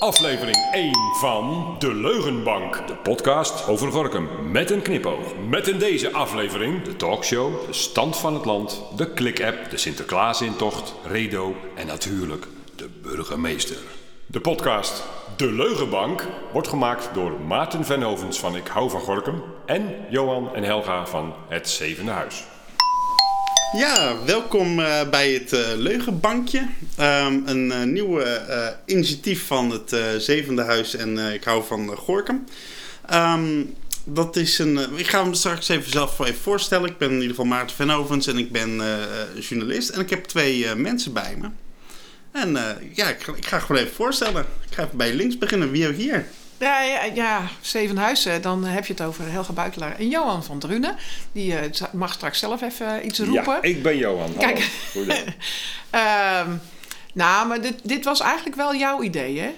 Aflevering 1 van De Leugenbank. De podcast over Gorkum. Met een knipoog. Met in deze aflevering de talkshow, de stand van het land, de klik-app, de Sinterklaasintocht, Redo en natuurlijk de burgemeester. De podcast De Leugenbank wordt gemaakt door Maarten Venhovens van Ik Hou van Gorkum en Johan en Helga van Het Zevende Huis. Ja, welkom eh, bij het eh, Leugenbankje. Ehm, een uh, nieuw initiatief van het Zevende Huis en ik hou van Gorkum. Ehm, dat is een, ik ga hem straks even zelf voorstellen. Ik ben in ieder geval Maarten Venhovens en ik ben journalist. En ik heb twee mensen bij me. En ja, ik, ik, ga gewoon even voorstellen. Ik ga even bij links beginnen. Wie heb hier? Ja, ja, ja Zevenhuizen, dan heb je het over Helga Buitelaar en Johan van Drunen. Die uh, mag straks zelf even iets roepen. Ja, ik ben Johan. Kijk. um, nou, maar dit, dit was eigenlijk wel jouw idee, hè?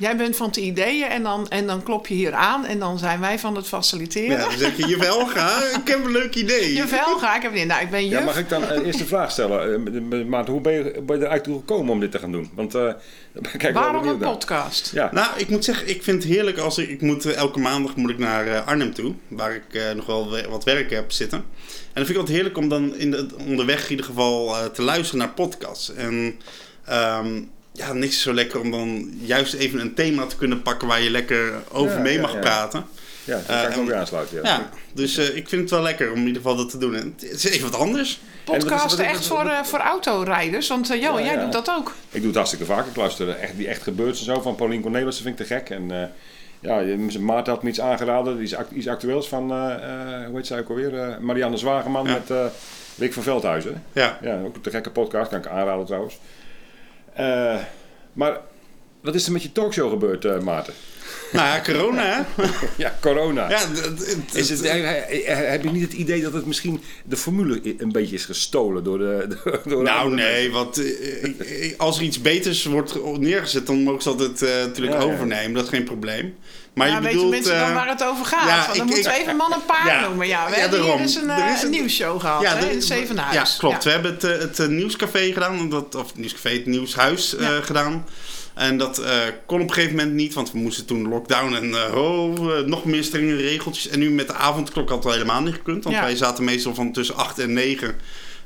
Jij bent van de ideeën en dan, en dan klop je hier aan en dan zijn wij van het faciliteren. Ja, dan zeg je, jawel ga, ik heb een leuk idee. Jawel ga, ik heb een Nou, ik ben juf. Ja, mag ik dan uh, eerst de vraag stellen? Uh, Maarten, hoe ben je, ben je er eigenlijk toe gekomen om dit te gaan doen? Want, uh, kijk, Waarom een podcast? Ja. Nou, ik moet zeggen, ik vind het heerlijk als ik, ik moet, elke maandag moet ik naar Arnhem toe, waar ik nog wel wat werk heb zitten. En dan vind ik het heerlijk om dan in de, onderweg in ieder geval te luisteren naar podcasts. En... Um, ja, niks is zo lekker om dan juist even een thema te kunnen pakken waar je lekker over mee mag praten. Ja, dat kan ik ook weer aansluiten. Ja, ja dus uh, ik vind het wel lekker om in ieder geval dat te doen. En het is even wat anders. Podcast echt voor, uh, voor autorijders? Want uh, Johan, jij doet dat ook. Ik doe het hartstikke vaak. Ik luister echt, die echt gebeurt en zo van Paulien Cornelissen vind ik te gek. En ja, Maarten had me iets aangeraden, iets, iets actueels van, hoe heet zij ook alweer? Marianne Zwageman met Rick van Veldhuizen. Ja. ja. Ook een te gekke podcast, kan ik aanraden trouwens. Uh, maar wat is er met je talkshow gebeurd, uh, Maarten? Nou ja, corona hè? ja, corona. Ja, is het, heb je niet het idee dat het misschien de formule een beetje is gestolen door de. Door nou, nee, want uh, als er iets beters wordt neergezet, dan mogen ze dat uh, natuurlijk ja, overnemen. Dat is geen probleem. Maar ja, je bedoelt, weten mensen dan waar het over gaat? Ja, dan ik, moeten we even man en paard noemen. Ja, we hebben hier dus een, er is een, nieuwsshow gehad ja, hè, in Zevenhuis. Ja, klopt. We hebben het, het, nieuwscafé gedaan. Dat, of het nieuwscafé, het nieuwshuis gedaan. En dat uh, kon op een gegeven moment niet, want we moesten toen lockdown en uh, oh, nog meer strenge regeltjes. En nu met de avondklok had het helemaal niet gekund, want wij zaten meestal van tussen 8 en 9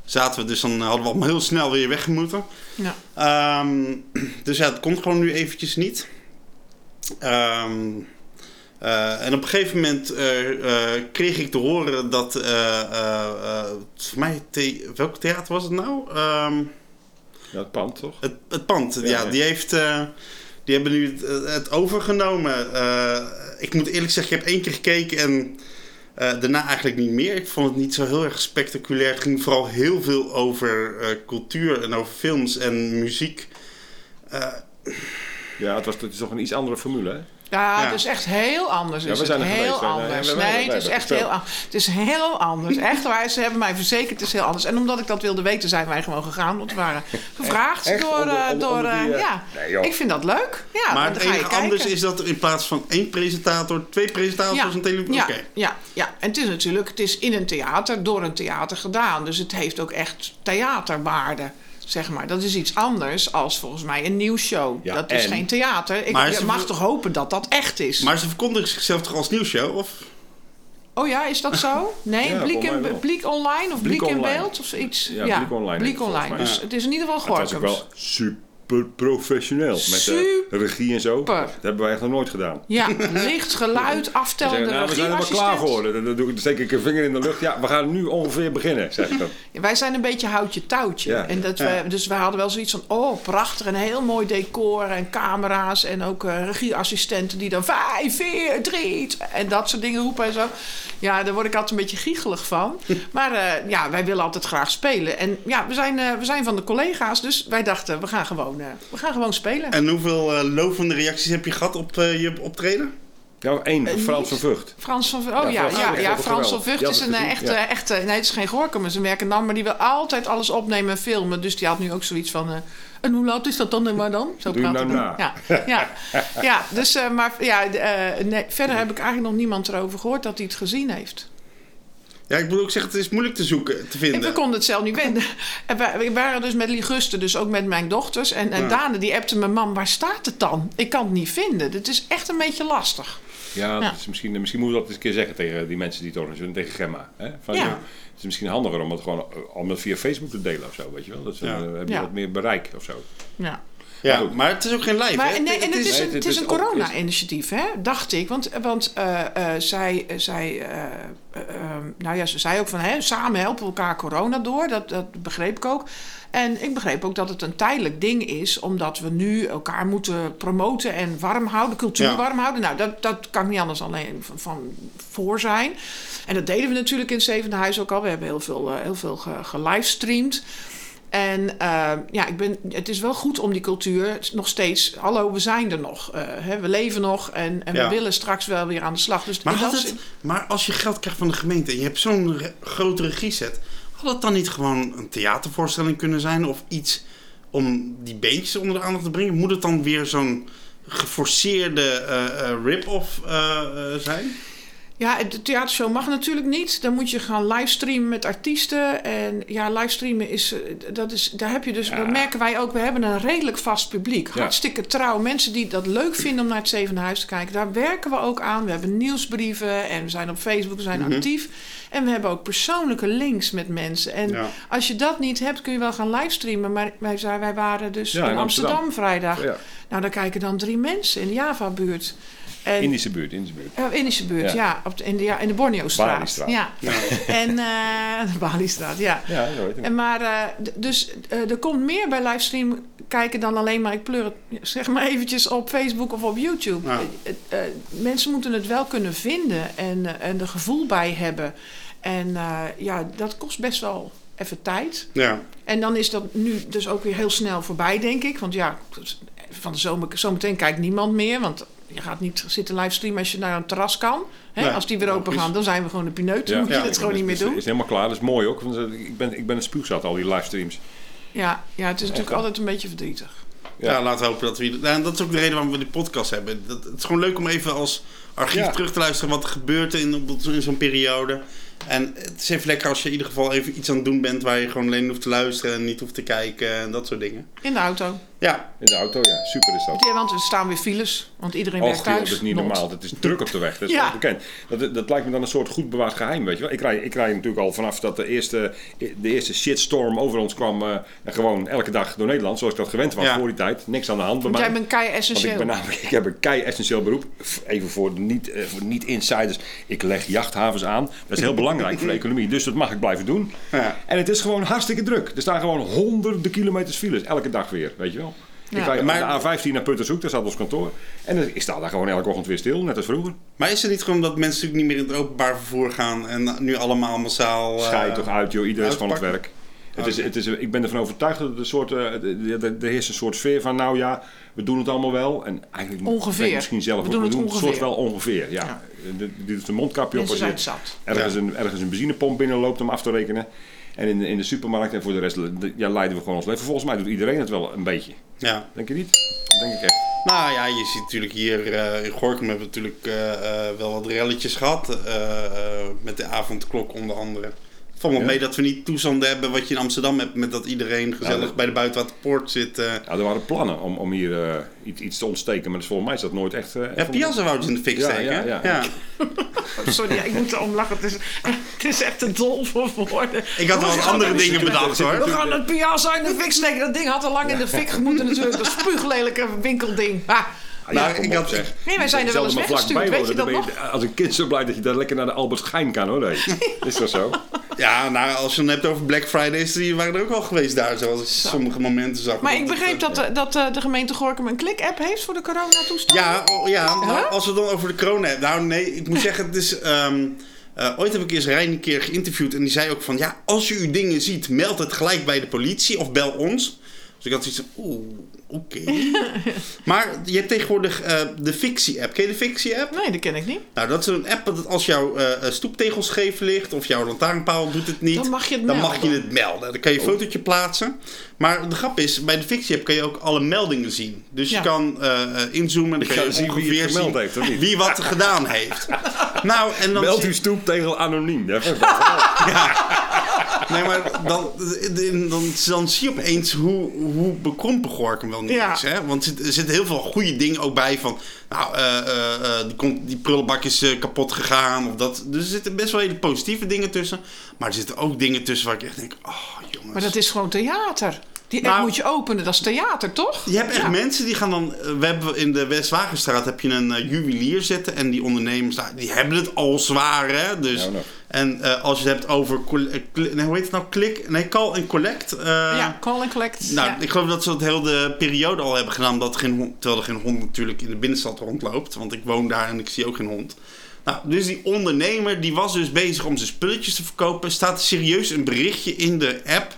zaten we, dus dan hadden we allemaal heel snel weer weg moeten. Ja. Um, dus ja, het komt gewoon nu eventjes niet. Um, en op een gegeven moment kreeg ik te horen dat, voor mij, the welk theater was het nou? Um, ja, het pand toch? Het, het pand, ja. Die, heeft, uh, die hebben nu het, het overgenomen. Uh, ik moet eerlijk zeggen, ik heb één keer gekeken en uh, daarna eigenlijk niet meer. Ik vond het niet zo heel erg spectaculair. Het ging vooral heel veel over cultuur en over films en muziek. ja, het, was, het is toch een iets andere formule, hè? Ja, het is echt heel anders. Ja, we zijn er heel geweest, anders. Nee, het is echt heel anders. Het is heel anders. Echt waar, ze hebben mij verzekerd, het is heel anders. En omdat ik dat wilde weten, zijn wij gewoon gegaan. Want we waren gevraagd echt, door... Onder, onder, door onder die, uh, ja, nee, ik vind dat leuk. Ja, maar het enige anders is dat er in plaats van één presentator... twee presentators ja. een televisie... Ja, okay. ja, ja, en het is natuurlijk... het is in een theater, door een theater gedaan. Dus het heeft ook echt theaterwaarde zeg maar. Dat is iets anders als volgens mij een nieuwsshow. Ja, dat is geen theater. Ik je mag toch hopen dat dat echt is. Maar ze verkondigen zichzelf toch als nieuwsshow? Of? Oh ja, is dat zo? Nee, ja, blik, in, blik online of blik, in beeld of zoiets? Ja, blik online. Blik online. Dus het is in ieder geval Gorkums. Het was ook wel super professioneel. Met de regie en zo. Dat hebben wij echt nog nooit gedaan. Ja, licht, geluid, aftellende nou, We zijn er klaar voor. Dan, doe ik, steek ik een vinger in de lucht. Ja, we gaan nu ongeveer beginnen, zeg ik dan. Ja, wij zijn een beetje houtje touwtje. En dat we, dus we hadden wel zoiets van... Oh, prachtig. Een heel mooi decor en camera's. En ook uh, regieassistenten die dan... Vijf, vier, drie... En dat soort dingen roepen en zo. Ja, daar word ik altijd een beetje giechelig van. Maar uh, ja, wij willen altijd graag spelen. En ja, we zijn, uh, we zijn van de collega's. Dus wij dachten, we gaan gewoon we gaan gewoon spelen. En hoeveel uh, lovende reacties heb je gehad op uh, je optreden? Ja, één, Frans van Vught. Frans van Vught, oh ja, ja, ja, ja Frans van Vught is een echte, ja. echte, nee het is geen Gorkum, het is een merkendam, maar die wil altijd alles opnemen en filmen. Dus die had nu ook zoiets van, uh, en hoe laat is dat dan maar dan? Zo Doe nou na. Ja, ja, ja, dus, uh, maar ja, uh, nee, verder heb ik eigenlijk nog niemand erover gehoord dat hij het gezien heeft. Ja, ik moet ook zeggen, het is moeilijk te zoeken, te vinden. En we konden het zelf niet vinden. En wij, we waren dus met Liguste, dus ook met mijn dochters. En, en Ja. Daan, die appte mijn mam, waar staat het dan? Ik kan het niet vinden. Het is echt een beetje lastig. Ja, is misschien, misschien moeten we dat eens een keer zeggen tegen die mensen die het organiseren, tegen Gemma. Hè? Van, Ja. joh, het is misschien handiger om het gewoon eh, om het via Facebook te delen of zo, weet je wel. Dat dan heb je Ja. wat meer bereik of zo. Ja. Ja, maar het is ook geen live, Maar hè? nee, en het is, Nee, een, het het is is een corona-initiatief, hè? dacht ik. Want, want eh, eh, zij, zij eh, eh, eh, nou ja, ze zei ook van hè, samen helpen we elkaar corona door. Dat, dat begreep ik ook. En ik begreep ook dat het een tijdelijk ding is, omdat we nu elkaar moeten promoten en warm houden, cultuur Ja. warm houden. Nou, dat, dat kan ik niet anders alleen van, van voor zijn. En dat deden we natuurlijk in het Zevende Huis ook al. We hebben heel veel, heel veel ge- gelivestreamd. En eh, ja, ik ben, het is wel goed om die cultuur nog steeds. Hallo, we zijn er nog. eh, hè, we leven nog en, en Ja. we willen straks wel weer aan de slag. Dus Maar, in had dat het, zin- maar als je geld krijgt van de gemeente en je hebt zo'n re- grote regieset, had het dan niet gewoon een theatervoorstelling kunnen zijn of iets om die beentjes onder de aandacht te brengen? Moet het dan weer zo'n geforceerde eh, rip-off zijn? Ja, de theatershow mag natuurlijk niet. Dan moet je gaan livestreamen met artiesten. En ja, livestreamen is, eh, dat is, daar heb je dus, dat merken wij ook. We hebben een redelijk vast publiek. Ja. Hartstikke trouw. Mensen die dat leuk vinden om naar het Zevende Huis te kijken. Daar werken we ook aan. We hebben nieuwsbrieven en we zijn op Facebook, we zijn Mhm. actief. En we hebben ook persoonlijke links met mensen. En Ja. als je dat niet hebt, kun je wel gaan livestreamen. Maar wij, wij waren dus Ja, in, Amsterdam, Amsterdam. vrijdag. Ja. Nou, daar kijken dan drie mensen in de Java-buurt. En, Indische buurt, Indische buurt. Oh, Indische buurt, ja. Ja. op de, in, de, ja in de Borneo-straat. Bali-straat. Ja. En uh, de Bali-straat, ja. Ja, zo heet het. En maar, eh, dus eh, er komt meer bij livestream kijken dan alleen maar, ik pleur het zeg maar eventjes op Facebook of op YouTube. Ja. Eh, eh, mensen moeten het wel kunnen vinden en, eh, en er gevoel bij hebben. En eh, ja, dat kost best wel even tijd. Ja. En dan is dat nu dus ook weer heel snel voorbij, denk ik. Want ja, van de zomer, zometeen kijkt niemand meer. Want je gaat niet zitten livestreamen als je naar een terras kan. Hè? Nee, als die weer open gaan, dan zijn we gewoon de pineut. Dan moet je Ja. het gewoon niet meer doen. is helemaal klaar, dat is mooi ook. Want eh, ik ben, ik ben een spuugzat, al die livestreams. Ja, ja, het is natuurlijk altijd een beetje verdrietig. Ja. Ja. laten we hopen dat we... Nou, en dat is ook de reden waarom we die podcast hebben. Dat, het is gewoon leuk om even als archief Ja. terug te luisteren wat er gebeurt in, in zo'n periode. En het is even lekker als je in ieder geval even iets aan het doen bent waar je gewoon alleen hoeft te luisteren en niet hoeft te kijken en dat soort dingen. In de auto. Ja, In de auto, ja, super is dat. Ja, want er staan weer files. Want iedereen Och, werkt joh, thuis. dat is niet Not. normaal. Het is druk op de weg. Dat is Ja. bekend. Dat, dat lijkt me dan een soort goed bewaard geheim, weet je wel. Ik rij, ik rij natuurlijk al vanaf dat de eerste, de eerste shitstorm over ons kwam. eh, en gewoon elke dag door Nederland, zoals ik dat gewend was Ja. voor die tijd. Niks aan de hand bij Want mij. jij bent kei Want ik, essentieel. ben namelijk, ik heb een kei-essentieel beroep. F- Even voor de niet, eh, niet-insiders. Ik leg jachthavens aan. Dat is heel belangrijk voor de economie. Dus dat mag ik blijven doen. Ja. En het is gewoon hartstikke druk. Er staan gewoon honderden kilometers files. Elke dag weer, weet je wel. Ik rijd Maar- naar de A15 naar Puttershoek. Daar staat ons kantoor. En ik sta daar gewoon elke ochtend weer stil. Net als vroeger. maar is het niet gewoon dat mensen natuurlijk niet meer in het openbaar vervoer gaan en nu allemaal massaal... eh, Schijt toch uit, joh. Iedereen is van het werk. Het is, het is, ik ben ervan overtuigd dat een soort, eh, de- de- er heerst een soort sfeer van, nou ja, we doen het allemaal wel. En eigenlijk Ongeveer. misschien zelf We ook, doen we het doen het soort wel ongeveer. Ja. Ja. De, doet een mondkapje op als je zat. ergens, een, ergens een benzinepomp binnenloopt om af te rekenen. En in de, in de supermarkt en voor de rest ja, leiden we gewoon ons leven. Volgens mij doet iedereen het wel een beetje. Ja. Denk je niet? Dat denk ik echt. Nou ja, je ziet natuurlijk hier eh, in Gorkum hebben we natuurlijk eh, eh, wel wat relletjes gehad. eh, eh, met de avondklok onder andere. Valt me Ja. mee dat we niet toestanden hebben wat je in Amsterdam hebt. Met dat iedereen gezellig dat- bij de buitenwaterpoort zit. eh. Ja, er waren plannen om, om hier eh, iets, iets te ontsteken. Maar dus volgens mij is dat nooit echt... eh, Ja, Piazza wou in de fik Ja, steken. ja, hè? ja. Sorry, ja, ik moet erom lachen. Het is, het is echt te dol voor woorden. Ik had wel wat we gaan andere dingen bedacht hoor. We gaan het Piazza in de fik steken. Dat ding had al lang in de fik gemoeten natuurlijk. Dat spuuglelijke winkelding. Ha. Nou, ik had- zeg. Nee, wij zijn er wel Zelfs eens weggestuurd, weet je dat je als een kind zo blij dat je daar lekker naar de Albert Schijn kan hoor. Nee. Is dat zo? Ja, nou als je het hebt over Black Fridays, die waren er ook al geweest daar. Zoals ik sommige momenten zag. Maar ik begreep eh, dat, de- dat eh, de gemeente Gorkum een klik-app heeft voor de coronatoestand. Ja, oh, ja nou, Huh? als we het dan over de corona hebben. Nou, nee, ik moet zeggen, het is. ehm, eh, ooit heb ik eens Rijn een keer geïnterviewd en die zei ook van ja, als je uw dingen ziet, meld het gelijk bij de politie of bel ons. Dus ik had zoiets van, oeh, oké. maar je hebt tegenwoordig eh, de Fictie-app. Ken je de Fictie-app? Nee, dat ken ik niet. Nou, dat is een app dat als jouw eh, stoeptegel scheef ligt of jouw lantaarnpaal doet het niet, Dan mag je het dan melden. mag je het melden. Dan kan je een fotootje plaatsen. Maar de grap is, bij de Fictie-app kan je ook alle meldingen zien. Dus Ja. je kan eh, eh, inzoomen en dan kan ga je zien wie het ongeveer gemeld zien heeft, of niet? wie wat gedaan heeft. nou, en dan Meld uw stoeptegel anoniem. Ja, Nee, maar dan, dan, dan, zie je opeens hoe, hoe bekrompen Gorkum wel niet Ja. is. Hè? Want er zit- zitten heel veel goede dingen ook bij van... Nou, eh, eh, eh, die, die prullenbak is kapot gegaan. Of dat. Dus er zitten best wel hele positieve dingen tussen. Maar er zitten ook dingen tussen waar ik echt denk... Oh, jongens. Maar dat is gewoon theater. Die app Nou- moet je openen, dat is theater, toch? Je hebt echt Ja. mensen die gaan dan. eh, We hebben in de Westwagenstraat heb je een eh, juwelier zitten. En die ondernemers, nou, die hebben het al zwaar, hè? Dus, Nou. En eh, als je het hebt over. nee, hoe heet het nou? Klik. Nee, call and collect. eh, ja, call and collect. Nou, ja. ik geloof dat ze het heel de periode al hebben gedaan. Dat er geen hond, terwijl er geen hond natuurlijk in de binnenstad rondloopt. Want ik woon daar en ik zie ook geen hond. Nou, dus die ondernemer die was dus bezig om zijn spulletjes te verkopen. Staat serieus een berichtje in de app.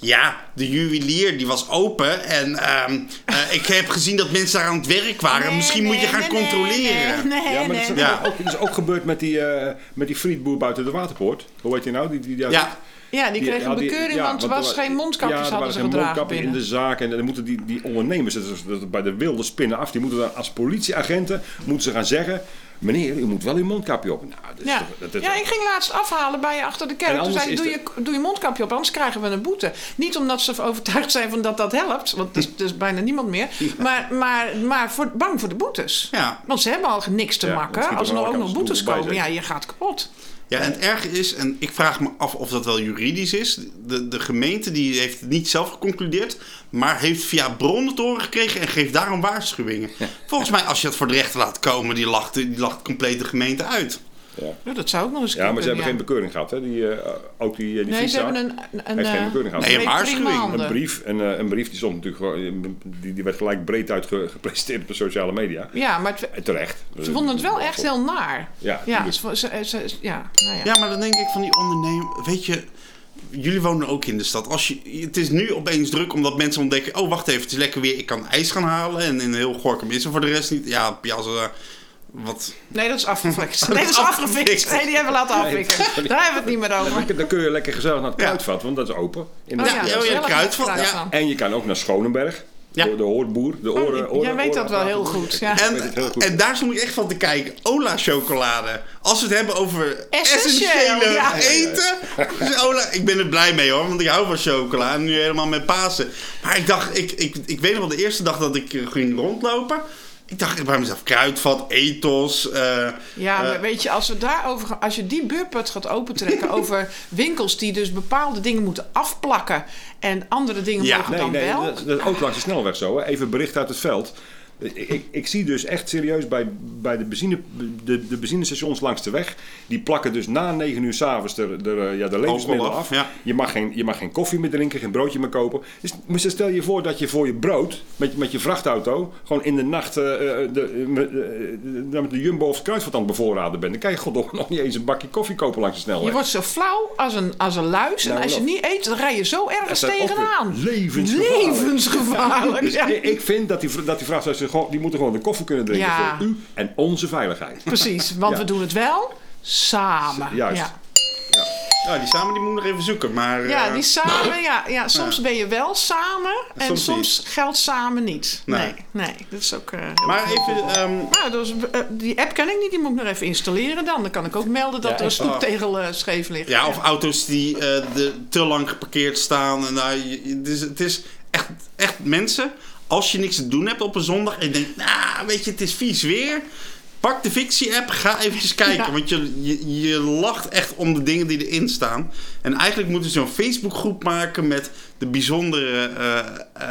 Ja, de juwelier die was open. En ehm, eh, ik heb gezien dat mensen daar aan het werk waren. Nee, Misschien moet je gaan nee, controleren. Nee, nee, Ja, maar nee. dat is, Ja. ook, dat is ook gebeurd met die, eh, met die frietboer buiten de waterpoort. Hoe heet die nou? Die, die, die Ja, Ja, die kreeg ja, een bekeuring, ja, want er was er geen mondkapjes ja, er hadden waren ze geen gedragen mondkapjes binnen. in de zaak. En dan moeten die, die ondernemers, dat is, dat is bij de wilde spinnen af, die moeten dan als politieagenten moeten ze gaan zeggen... Meneer, u moet wel uw mondkapje op. Nou, dat is Ja. toch- dat is ja, ik ging laatst afhalen bij je achter de kerk. En Toen zei ik, doe, je, doe je mondkapje op, anders krijgen we een boete. Niet omdat ze overtuigd zijn van dat dat helpt, want er is, is bijna niemand meer. Maar, maar, maar voor, bang voor de boetes. Ja. Want ze hebben al niks te makken. er Als er wel nog ook nog boetes komen, ja, je gaat kapot. Ja, en het erge is, en ik vraag me af of dat wel juridisch is. De, de gemeente die heeft het niet zelf geconcludeerd, maar heeft via bronnen te horen gekregen en geeft daarom waarschuwingen. Volgens mij, als je het voor de rechter laat komen, die lacht, die lacht compleet de gemeente uit. Ja. Ja, dat zou ook nog eens ja, maar ze hebben geen kunnen, bekeuring gehad. Hè? Die, eh, ook die, eh, die Nee, ze hebben een, een, een, heeft geen eh, bekeuring gehad. Nee, een waarschuwing. Een brief, en, eh, een brief die stond natuurlijk gewoon, die, die werd gelijk breed uit ge- gepresenteerd op de sociale media. Ja, maar het- terecht. ze vonden het wel echt heel naar. Ja, Ja, tuurlijk. ze, ze, ze- ja, nou ja. Ja, maar dan denk ik van die ondernemer, weet je, jullie wonen ook in de stad. Als je, het is nu opeens druk omdat mensen ontdekken, oh wacht even, het is lekker weer, ik kan ijs gaan halen. En in heel Gorkum is er voor de rest niet. Ja, Piazza, wat... Nee, dat is afgefixt. Dat Nee, is dat is afgefixt. afgefixt. Nee, die hebben we laten afwikken. Daar hebben we het niet meer over. Dan, kun je lekker gezellig naar het kruidvat, want dat is open. In de Oh Ja, ja, ja, kruidvat, ja. kruidvat. En je kan ook naar Schonenberg. Ja. De, de hoorboer. De oren, Oh, oren, Jij weet dat wel heel oren- goed. Ja. heel En, goed. en daar stond ik echt van te kijken. Ola chocolade. Als we het hebben over Essentieel, essentiële ja. eten. is Ola, ik ben er blij mee hoor. Want ik hou van chocola. En nu helemaal met Pasen. Maar ik dacht, ik, ik, ik weet nog wel de eerste dag dat ik eh, ging rondlopen. Ik dacht bij mezelf, kruidvat, ethos. eh, Ja, eh, maar weet je, als, we daarover als je die beurput gaat opentrekken over winkels die dus bepaalde dingen moeten afplakken en andere dingen Ja. mogen Nee, dan nee, wel. dat, dat is ook langs de snelweg zo. Hè. Even bericht uit het veld. Ik, ik, ik zie dus echt serieus bij, bij de, benzine, de, de benzinestations langs de weg. Die plakken dus na 9 uur s'avonds de, de, ja, de levensmiddelen af, af. ja. Je, mag geen, je mag geen koffie meer drinken, geen broodje meer kopen. Dus, maar stel je voor dat je voor je brood met, met je vrachtauto gewoon in de nacht eh, eh, de, eh, met, eh, de Jumbo of het Kruidvat aan het bevoorraden bent. Dan kan je goddomme nog niet eens een bakje koffie kopen langs de snelweg. Je wordt zo flauw als een, als een luis. En Nou, als je niet eet, dan rij je zo ergens tegenaan. levensgevaarlijk. Levensgevaarlijk. Dus ja. ik, ik vind dat die, dat die gewoon, die moeten gewoon de koffie kunnen drinken Ja. voor u en onze veiligheid. Precies, want Ja. we doen het wel samen. Juist. Ja. ja, die samen die moet ik nog even zoeken. Maar, Ja, eh, die samen, ja, ja, soms ben je wel samen en Soms soms, geldt samen niet. Nee. Nee, nee, dat is ook. eh, maar even... ehm, Nou, dus, die app ken ik niet, die moet ik nog even installeren dan. Dan kan ik ook melden dat Ja, er een stoeptegel eh, scheef ligt. Ja, of auto's die eh, de, te lang geparkeerd staan. En, nou, je- je- het is, het is echt, echt mensen. Als je niks te doen hebt op een zondag en je denkt, nou, weet je, het is vies weer. Pak de fictie-app, ga eventjes kijken. Ja. Want je, je, je lacht echt om de dingen die erin staan. En eigenlijk moeten ze zo'n Facebookgroep maken met de bijzondere eh, eh, eh,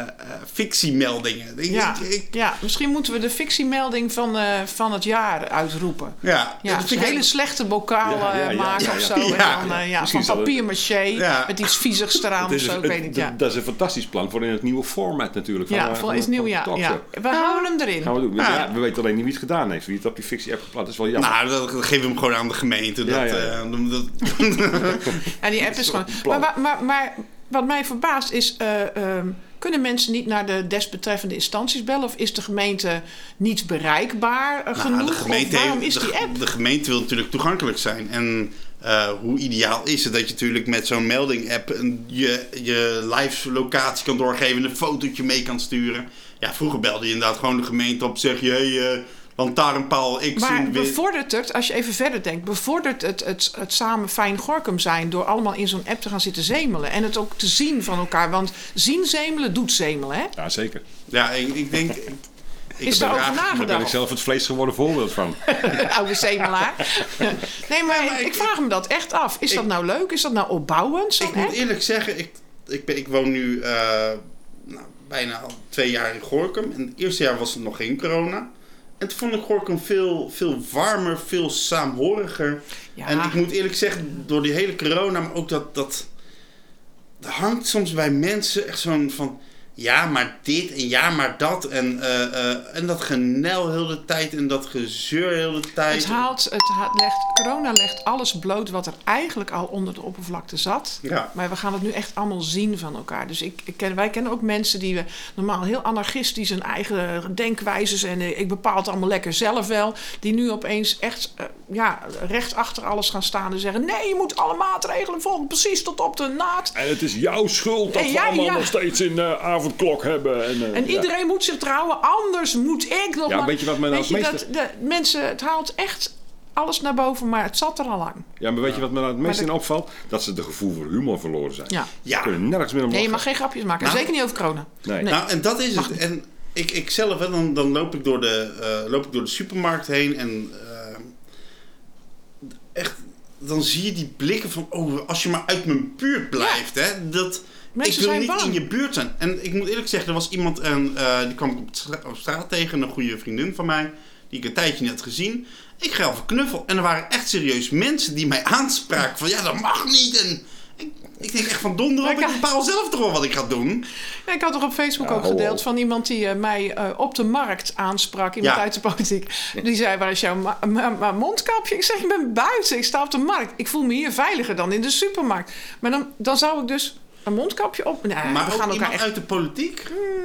fictiemeldingen. Ik- Ja, ik- ik- ja, misschien moeten we de fictiemelding van, eh, van het jaar uitroepen. ja, Ja, dat dus een hele slechte bokaal Ja, ja, ja, maken ja, of ja. zo. Ja. En dan, ja, van het- papier-maché Ja. met iets viezigs eraan Het of zo, ik het- weet niet. Ja, Dat is een fantastisch plan voor in het nieuwe format natuurlijk. ja van, voor van- is nieuw, ja. ja. We houden hem erin. Gaan we doen. Ja. Ja, we weten alleen niet wie het gedaan heeft. Wie het op die fictie-app geplaatst. Dat is wel jammer. Nou, dat geven we hem gewoon aan de gemeente. Dat, Ja, ja, ja. eh, dat- En die app is gewoon. maar, maar wat mij verbaast is. eh, ehm, Kunnen mensen niet naar de desbetreffende instanties bellen? Of is de gemeente niet bereikbaar genoeg? Nou, de gemeente, of waarom heeft- is de, die app? de gemeente wil natuurlijk toegankelijk zijn. En eh, hoe ideaal is het dat je natuurlijk met zo'n melding-app je, je live locatie kan doorgeven en een fotootje mee kan sturen. Ja, vroeger belde je inderdaad gewoon de gemeente op zeg je, hey, eh, lantaarnpaal X Maar in wit. bevordert het, als je even verder denkt, bevordert het het, het samen fijn Gorkum zijn door allemaal in zo'n app te gaan zitten zemelen en het ook te zien van elkaar? Want zien zemelen doet zemelen, hè? Ja, zeker. Ja, ik, ik denk... Ik, ik Is Daar ben ik nagedacht? zelf het vlees geworden voorbeeld van. Oude zemelaar. nee, maar, maar ik, ik- vraag me dat echt af. Is dat nou leuk? Is dat nou opbouwend? Ik moet eerlijk zeggen, ik, ik, ben, ik woon nu eh, nou, bijna al twee jaar in Gorkum. En het eerste jaar was er nog geen corona. En toen vond ik Gorkum veel, veel warmer, veel saamhoriger. Ja. En ik moet eerlijk zeggen, door die hele corona, maar ook dat... dat er hangt soms bij mensen echt zo'n van... Ja, maar dit en ja, maar dat. En, eh, eh, en dat genel heel de tijd en dat gezeur heel de tijd. Het haalt, het legt, corona legt alles bloot wat er eigenlijk al onder de oppervlakte zat. Ja. Maar we gaan het nu echt allemaal zien van elkaar. Dus ik, ik ken, wij kennen ook mensen die we normaal heel anarchistisch hun eigen denkwijzes en eh, ik bepaal het allemaal lekker zelf wel. Die nu opeens echt ja, recht achter alles gaan staan en zeggen: nee, je moet alle maatregelen volgen, precies tot op de naad. En het is jouw schuld dat En we jij, allemaal ja. nog steeds een eh, avondklok hebben. En, eh, En ja. iedereen moet zich trouwen, anders moet ik nog Ja, maar. weet je wat mij nou Weet het dat meeste- de mensen, het haalt echt alles naar boven, maar het zat er al lang. Ja, maar weet je wat me nou het meest in opvalt? Dat ze de gevoel voor humor verloren zijn. Ja. Ze Ja. kunnen nergens meer om Nee, je mag geen grapjes maken. Nou, Zeker niet over corona. Nee. Nee. Nou, en dat is het. En ik, ik zelf, hè, dan, dan loop, ik door de, eh, loop ik door de supermarkt heen en eh, echt, dan zie je die blikken van, oh, als je maar uit mijn buurt blijft, hè, dat, Mensen ik wil zijn niet bang. in je buurt zijn. En ik moet eerlijk zeggen, er was iemand, en, eh, die kwam ik op, stra- op straat tegen, een goede vriendin van mij, die ik een tijdje niet had gezien. Ik ga even knuffel. En er waren echt serieus mensen die mij aanspraken van, ja, dat mag niet. En ik, ik denk echt van donder op, ik bepaal zelf toch wel wat ik ga doen. Ja, ik had toch op Facebook Ja, ook gedeeld van iemand die eh, mij eh, op de markt aansprak. Iemand Ja. uit de politiek. Die zei, waar is jouw ma- ma- ma- mondkapje? Ik zeg, ik ben buiten. Ik sta op de markt. Ik voel me hier veiliger dan in de supermarkt. Maar dan, dan zou ik dus een mondkapje op... Nee, Maar we ook gaan elkaar echt... uit de politiek?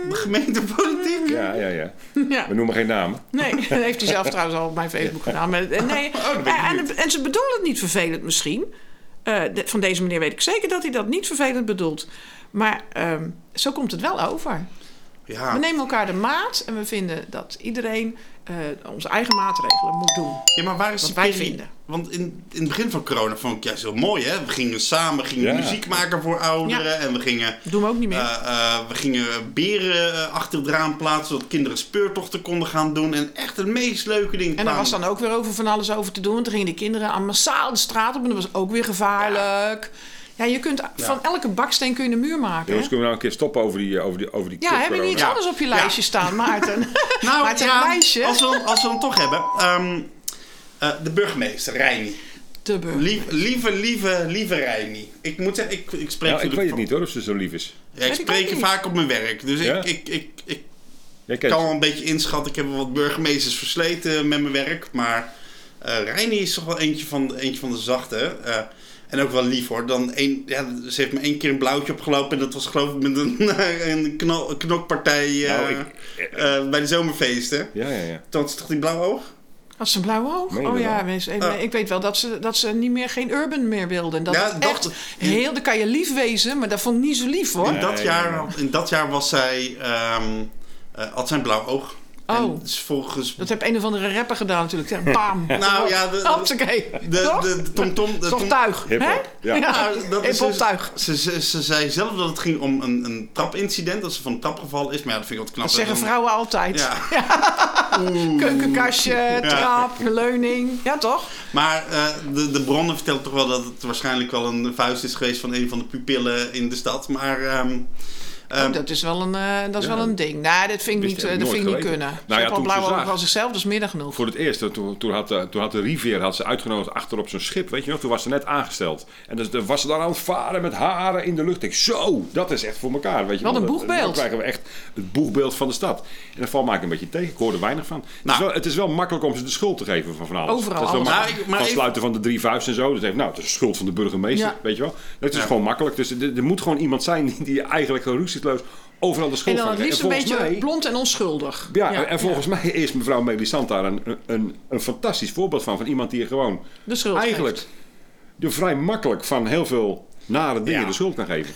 De gemeentepolitiek? Ja, ja, ja. Ja. We noemen geen namen. Nee, dat heeft hij zelf trouwens al op mijn Facebook gedaan. Maar, eh, nee. Oh, ik en, en ze bedoelen het niet vervelend misschien. Eh, de- van deze meneer weet ik zeker dat hij dat niet vervelend bedoelt. Maar ehm, zo komt het wel over. Ja. We nemen elkaar de maat en we vinden dat iedereen eh, onze eigen maatregelen moet doen. ja, maar waar is Wat wij vinden. Want in, in het begin van corona vond ik juist heel mooi, hè? We gingen samen gingen Ja. muziek maken voor ouderen. En we gingen, Dat doen we ook niet meer. eh, eh, we gingen beren achter het raam plaatsen, zodat kinderen speurtochten konden gaan doen. En echt het meest leuke ding. en daar was dan ook weer over van alles over te doen. Want dan gingen de kinderen aan massaal de straat op. En dat was ook weer gevaarlijk. Ja, je kunt van elke baksteen kun je een muur maken. Jongens, kunnen we nou een keer stoppen over die, eh, over die, over die Ja, heb je niet iets Ja. anders op je Ja. lijstje staan, Maarten? Nou, Maarten, ja, een lijstje. als we, als we hem toch hebben. ehm, eh, de burgemeester, Reini. De burger. Lief, lieve, lieve, lieve Reini. Ik moet zeggen, ik, ik spreek Ja, voor ik weet het niet hoor, of ze zo lief is. Ja, ik spreek je vaak op mijn werk. Dus Ja? ik, ik, ik, ik kan wel een beetje inschatten. Ik heb wel wat burgemeesters versleten met mijn werk. Maar eh Reini is toch wel eentje van, eentje van de zachte. eh, en ook wel lief hoor. Dan één, ja, ze heeft me één keer een blauwtje opgelopen. En dat was geloof ik met een, een knokpartij eh, Nou, ik- eh, bij de zomerfeesten. Ja, ja, ja. Toen had ze toch die blauwe oog? Had ze een blauwe oog? Oh ja, mensen, Ah. ik weet wel dat ze, dat ze niet meer geen urban meer wilden. Dat Ja, dat- echt heel, dan kan je lief wezen, maar dat vond ik niet zo lief hoor. In, dat jaar, in dat jaar was zij, ehm eh, had zij een blauw oog. Oh. En volgens... Dat heb een of andere rapper gedaan natuurlijk. Ja, Bam. Nou ja, de- de- Hoppakee. De, Toch? de, de Tom. De tuig, hè? Hip-hop, ja. Nou, dat is Hip-hop dus- tuig. Ze, ze, ze zei zelf dat het ging om een, een trapincident, dat ze van een trap gevallen is. Maar ja, dat vind ik wat knap. Dat zeggen Dan- vrouwen altijd. Ja. Keukenkastje, trap, leuning. Ja, toch? Maar eh, de, de bronnen vertellen toch wel dat het waarschijnlijk wel een vuist is geweest van een van de pupillen in de stad. Maar ehm, ehm, Oh, dat is wel een, eh, dat is Ja. wel een ding. Nee, dat vind ik Wist niet, eh, dat vind ik niet kunnen. Nou Ze ja, al toen ze van zichzelf, dat is middag genoeg. Voor het eerst, eh, toen, toen, had, de- toen had de Rivier had ze uitgenodigd achter op zo'n schip, weet je nog? Toen was ze net aangesteld. En dus, dan was ze daar aan het varen met haren in de lucht. Ik zo, dat is echt voor elkaar, weet je Wat wel. een boegbeeld. Dan krijgen we echt het boegbeeld van de stad. En dat valt maak ik een beetje tegen. Ik hoor er weinig van. het, Nou. is wel, het is wel makkelijk om ze de schuld te geven van van alles. Overal Het is wel. Nou, maar van even- sluiten van de drie vuisten en zo. Dat heeft, nou, het is de schuld van de burgemeester, Ja. weet je wel. Dat is Ja. gewoon makkelijk. Dus er, er moet gewoon iemand zijn die, die eigenlijk een ruzie Overal de schuld En dan het liefst een volgens beetje mij- blond en onschuldig. Ja, en volgens mij is mevrouw Melisant daar een, een, een fantastisch voorbeeld van. Van iemand die gewoon de schuld eigenlijk geeft. je vrij makkelijk van heel veel nare dingen Ja. de schuld kan geven.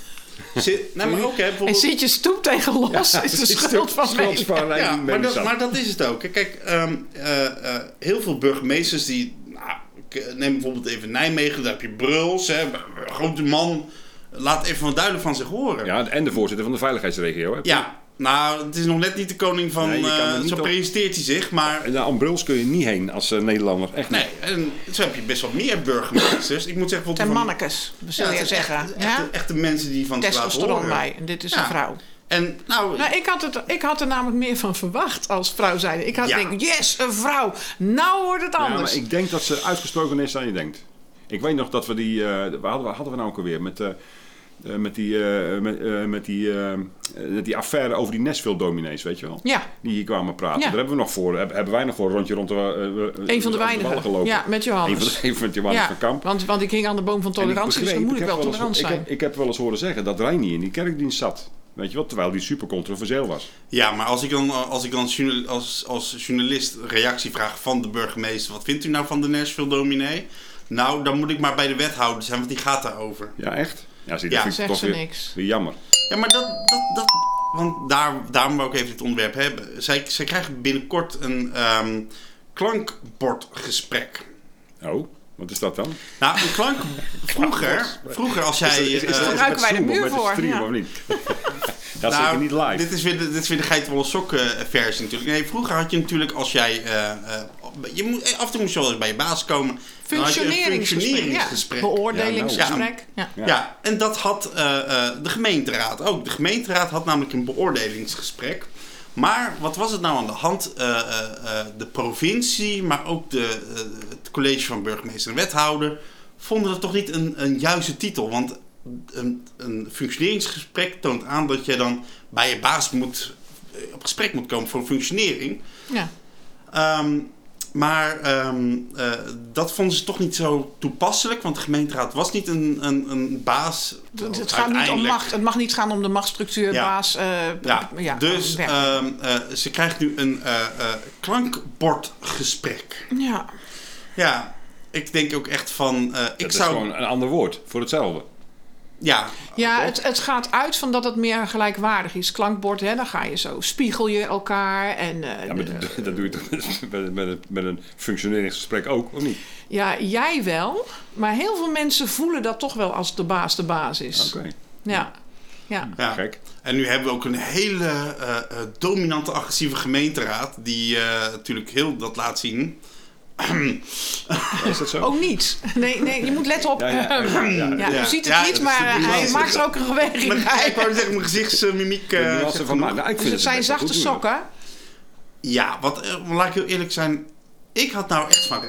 Zit, nou, maar ook, hè, En bijvoorbeeld... zit je stoep tegen los, is de schuld van schuld mij. van Ja, maar dat, maar dat is het ook. Kijk, ehm, eh, eh, heel veel burgemeesters die... Nou, neem bijvoorbeeld even Nijmegen, daar heb je Bruls, hè, een grote man. Laat even wat duidelijk van zich horen. Ja, en de voorzitter van de veiligheidsregio. Hè? Ja, nou, het is nog net niet de koning van... Nee, eh, zo op- presenteert hij zich, maar... En Naar Bruls kun je niet heen als eh, Nederlander. Echt niet. Nee, en zo heb je best wel meer burgemeesters. Ik moet zeggen... bijvoorbeeld En van- mannekes, Ja, je zeggen. Echt, ja? echte, echte mensen die van Testosteron horen. bij. En dit is Ja. een vrouw. En nou, Nou, ik had, het, ik had er namelijk meer van verwacht als vrouw zijnde. Ik had Ja. denk, yes, een vrouw. Nou wordt het Ja, anders. maar ik denk dat ze uitgesproken is dan je denkt. Ik weet nog dat we die... eh waar hadden we, hadden we nou ook alweer? Met, eh, eh, met die, eh, met, met die, die affaire over die Nashville-dominees, weet je wel? Ja, Die hier kwamen praten. Ja. Daar hebben we nog voor. Hebben, hebben wij nog voor een rondje rond de... eh, een van de weinigen. gelopen. Ja, met Een Johannes. van de, een van de Johannes ja, van Kamp. Want, want ik hing aan de boom van tolerantie, dus dan moet ik wel tolerant ik zijn. heb, ik heb wel eens horen zeggen dat Reini in die kerkdienst zat. Weet je wel? Terwijl die super controversieel was. ja, maar als ik dan, als, ik dan journal- als, als journalist reactie vraag van de burgemeester... wat vindt u nou van de Nashville dominee? Nou, dan moet ik maar bij de wethouder zijn, want die gaat daarover. Ja, echt? Ja, zie, Ja, dat vind ik zegt toch ze weer, niks. weer jammer. Ja, maar dat... dat, dat want daar, daarom wou ik even dit onderwerp hebben. Zij, zij krijgen binnenkort een ehm, klankbordgesprek. Oh, wat is dat dan? Nou, een klank... Vroeger, vroeger als jij... Is, is, is, eh, dat gebruiken wij de muur voor, stream ja. of niet? dat is Nou, zeker niet live. Dit is weer de, dit is weer de geitenwolle sokken versie natuurlijk. Nee, vroeger had je natuurlijk als jij... eh, eh, je moet, af en toe moest je wel eens bij je baas komen. Functioneringsgesprek. Ja. Beoordelingsgesprek. Ja, Ja, en dat had eh, eh, de gemeenteraad ook. De gemeenteraad had namelijk een beoordelingsgesprek. Maar wat was het nou aan de hand? Eh, eh, eh, de provincie, maar ook de, eh, het college van burgemeester en wethouder... vonden dat toch niet een, een juiste titel. Want een, een functioneringsgesprek toont aan dat je dan bij je baas moet, eh, op gesprek moet komen voor functionering. ja. Ehm, maar ehm, eh, dat vonden ze toch niet zo toepasselijk, want de gemeenteraad was niet een, een, een baas. Het, het gaat niet om macht. Het mag niet gaan om de machtsstructuur, Ja. baas. eh, Ja, ja, dus ehm, eh, ze krijgt nu een eh, eh, klankbordgesprek. ja. Ja, ik denk ook echt van. eh, ik dat zou. is gewoon een ander woord voor hetzelfde. Ja, Ja, het, het gaat uit van dat het meer gelijkwaardig is. Klankbord, hè, dan ga je zo. Spiegel je elkaar. En, eh, Ja, maar de- dat, dat doe je toch met, met, met, een- met een functioneringsgesprek ook, of niet? ja, jij wel. Maar heel veel mensen voelen dat toch wel als de baas de baas is. Oké, Ja. Ja. ja. gek. En nu hebben we ook een hele eh, eh, dominante, agressieve gemeenteraad. Die eh, natuurlijk heel dat laat zien. Is dat zo? Ook niet. Nee, nee, je moet letten op. Ja, ja, Ja, ja, ja. u ziet het Ja, niet, maar hij maakt er ook een beweging bij. ik wou zeggen, mijn gezichtsmimiek. Van maar, nou, ik Dus het zijn zachte sokken. Ja, wat, eh, laat ik heel eerlijk zijn. Ik had nou echt van.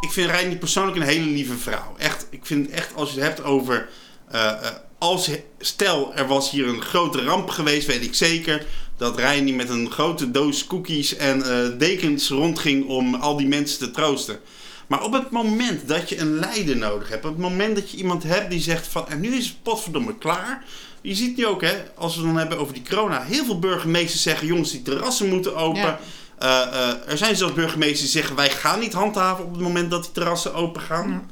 Ik vind Reini persoonlijk een hele lieve vrouw. Echt, ik vind echt als je het hebt over. eh, eh, als, stel, er was hier een grote ramp geweest, weet ik zeker. Dat Reini met een grote doos cookies en eh, dekens rondging om al die mensen te troosten. Maar op het moment dat je een leider nodig hebt, op het moment dat je iemand hebt die zegt van en nu is het potverdomme klaar. Je ziet nu ook, hè, als we het dan hebben over die corona, heel veel burgemeesters zeggen: jongens, die terrassen moeten open. Ja. Eh, eh, er zijn zelfs burgemeesters die zeggen: wij gaan niet handhaven op het moment dat die terrassen open gaan.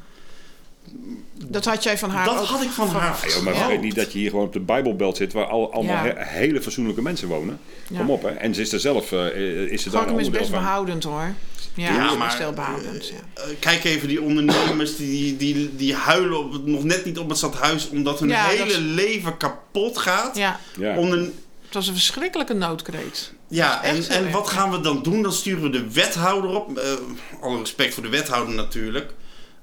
Dat had jij van haar Dat ook had ik van haar. Ja, maar Ja. vergeet niet dat je hier gewoon op de Bijbelbelt zit, waar al, allemaal Ja. he- hele fatsoenlijke mensen wonen. Ja. Kom op, hè. En ze is er zelf, eh, is ze daar een is best van. behoudend hoor. Ja, Ja, ja maar. Eh, kijk even die ondernemers die, die, die huilen op, nog net niet op het stadhuis omdat hun Ja, hele leven kapot gaat. ja, Ja. Onder, het was een verschrikkelijke noodkreet. Ja, en, zo en wat gaan we dan doen? Dan sturen we de wethouder op. Eh, alle respect voor de wethouder natuurlijk.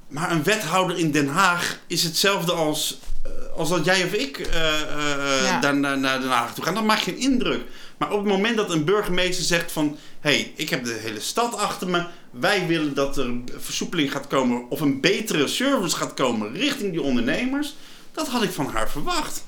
Maar een wethouder in Den Haag is hetzelfde als, eh, als dat jij of ik eh, eh, Ja. daar naar, naar Den Haag toe gaan. Dat maakt geen indruk. Maar op het moment dat een burgemeester zegt van... hé, hey, ik heb de hele stad achter me. Wij willen dat er versoepeling gaat komen... of een betere service gaat komen richting die ondernemers. Dat had ik van haar verwacht.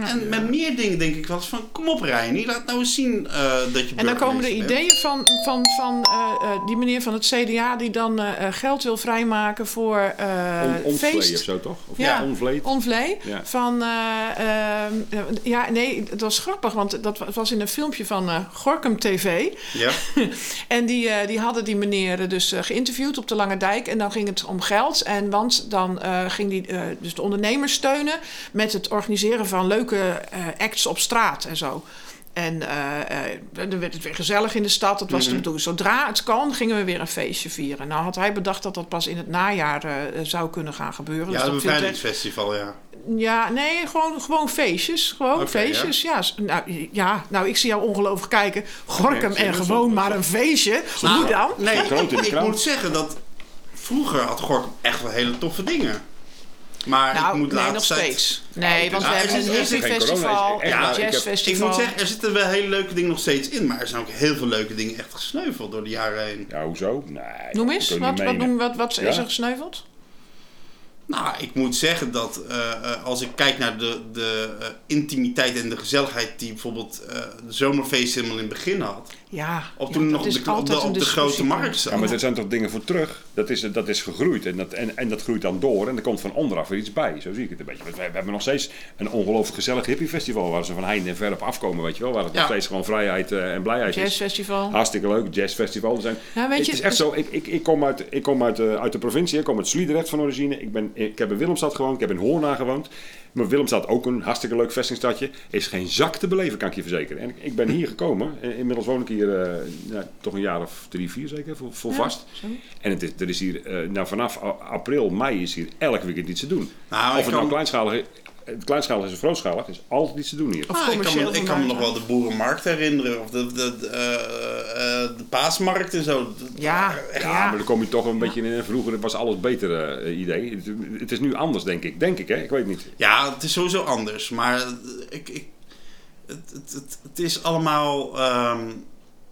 En met meer dingen denk ik wel eens van, kom op Reini, laat nou eens zien eh, dat je En dan komen de bent. ideeën van, van, van eh, eh, die meneer van het CDA die dan geld wil vrijmaken voor eh On, onvlee feest. of zo toch? Of Ja. ja, onvleed. Onvlee. Ja. Van, eh, ehm, eh, ja, nee, het was grappig, want dat wa- was in een filmpje van eh Gorkum TV. Ja, En die, eh, die hadden die meneer dus eh, geïnterviewd op de Lange Dijk. En dan ging het om geld. En want dan eh, ging die eh, dus de ondernemers steunen met het organiseren van leuke eh, acts op straat en zo. En eh, eh, dan werd het weer gezellig in de stad. Dat was Mhm. de bedoeling. Zodra het kan, gingen we weer een feestje vieren. Nou had hij bedacht dat dat pas in het najaar eh, zou kunnen gaan gebeuren. ja Dus het bevrijdingsfestival, ja. ja, nee, gewoon, gewoon feestjes. Gewoon feestjes, ja. Nou, ja. Nou, ik zie jou ongelooflijk kijken. Gorkum en gewoon maar een feestje. Hoe Nou, dan? Nee, ik moet zeggen dat vroeger had Gorkum echt wel hele toffe dingen. Maar ik Nou, moet nee, laatst nog steeds. Nee, want we er hebben is- een is hippie geen corona, festival, is echt een waar. Ik heb- jazzfestival. Ik moet zeggen, er zitten wel hele leuke dingen nog steeds in. Maar er zijn ook heel veel leuke dingen echt gesneuveld door de jaren heen. Ja, hoezo? Nee. Noem eens, wat, wat, noem, wat, wat Ja? is er gesneuveld? Nou, ik moet zeggen dat eh, eh, als ik kijk naar de, de eh, intimiteit en de gezelligheid die bijvoorbeeld eh, de zomerfeest helemaal in het begin had. Ja, Of ja, toen nog op is de, op op grote markt. Ja, maar er zijn toch dingen voor terug. Dat is, dat is gegroeid en dat, en, en dat groeit dan door en er komt van onderaf weer iets bij. Zo zie ik het een beetje. We, we hebben nog steeds een ongelooflijk gezellig hippiefestival waar ze van heinde en ver op afkomen, weet je wel. Waar het Ja. nog steeds gewoon vrijheid eh, en blijheid is. Jazzfestival. Hartstikke leuk, jazzfestival. Zijn, Ja, weet het je, is echt zo, ik, ik, ik kom, uit, ik kom uit, eh, uit de provincie, ik kom uit Sliedrecht van origine. Ik, ben, ik heb in Willemstad gewoond, ik heb in Hoorna gewoond. Maar Willemstad ook een hartstikke leuk vestingstadje. Is geen zak te beleven, kan ik je verzekeren. En ik, ben hier gekomen. En Inmiddels woon ik hier eh, nou, toch een jaar of drie, vier zeker, voor, voor Ja, vast. zo. En het is, er is hier, eh, nou, vanaf april, mei is hier elk weekend iets te doen. Nou, of het nou kan- kleinschalig is, het kleinschalig is of grootschalig, is altijd iets te doen hier. Of Ah, ik kan, me, ik kan me nog wel de boerenmarkt herinneren. Of de, de, de, eh, eh, de paasmarkt en zo. Ja, Ja, Ja. maar dan kom je toch een beetje in. Vroeger was alles beter eh, idee. Het, het is nu anders, denk ik. Denk ik, hè? Ik weet niet. Ja, het is sowieso anders. Maar eh, ik, ik, het, het, het, het is allemaal... ehm,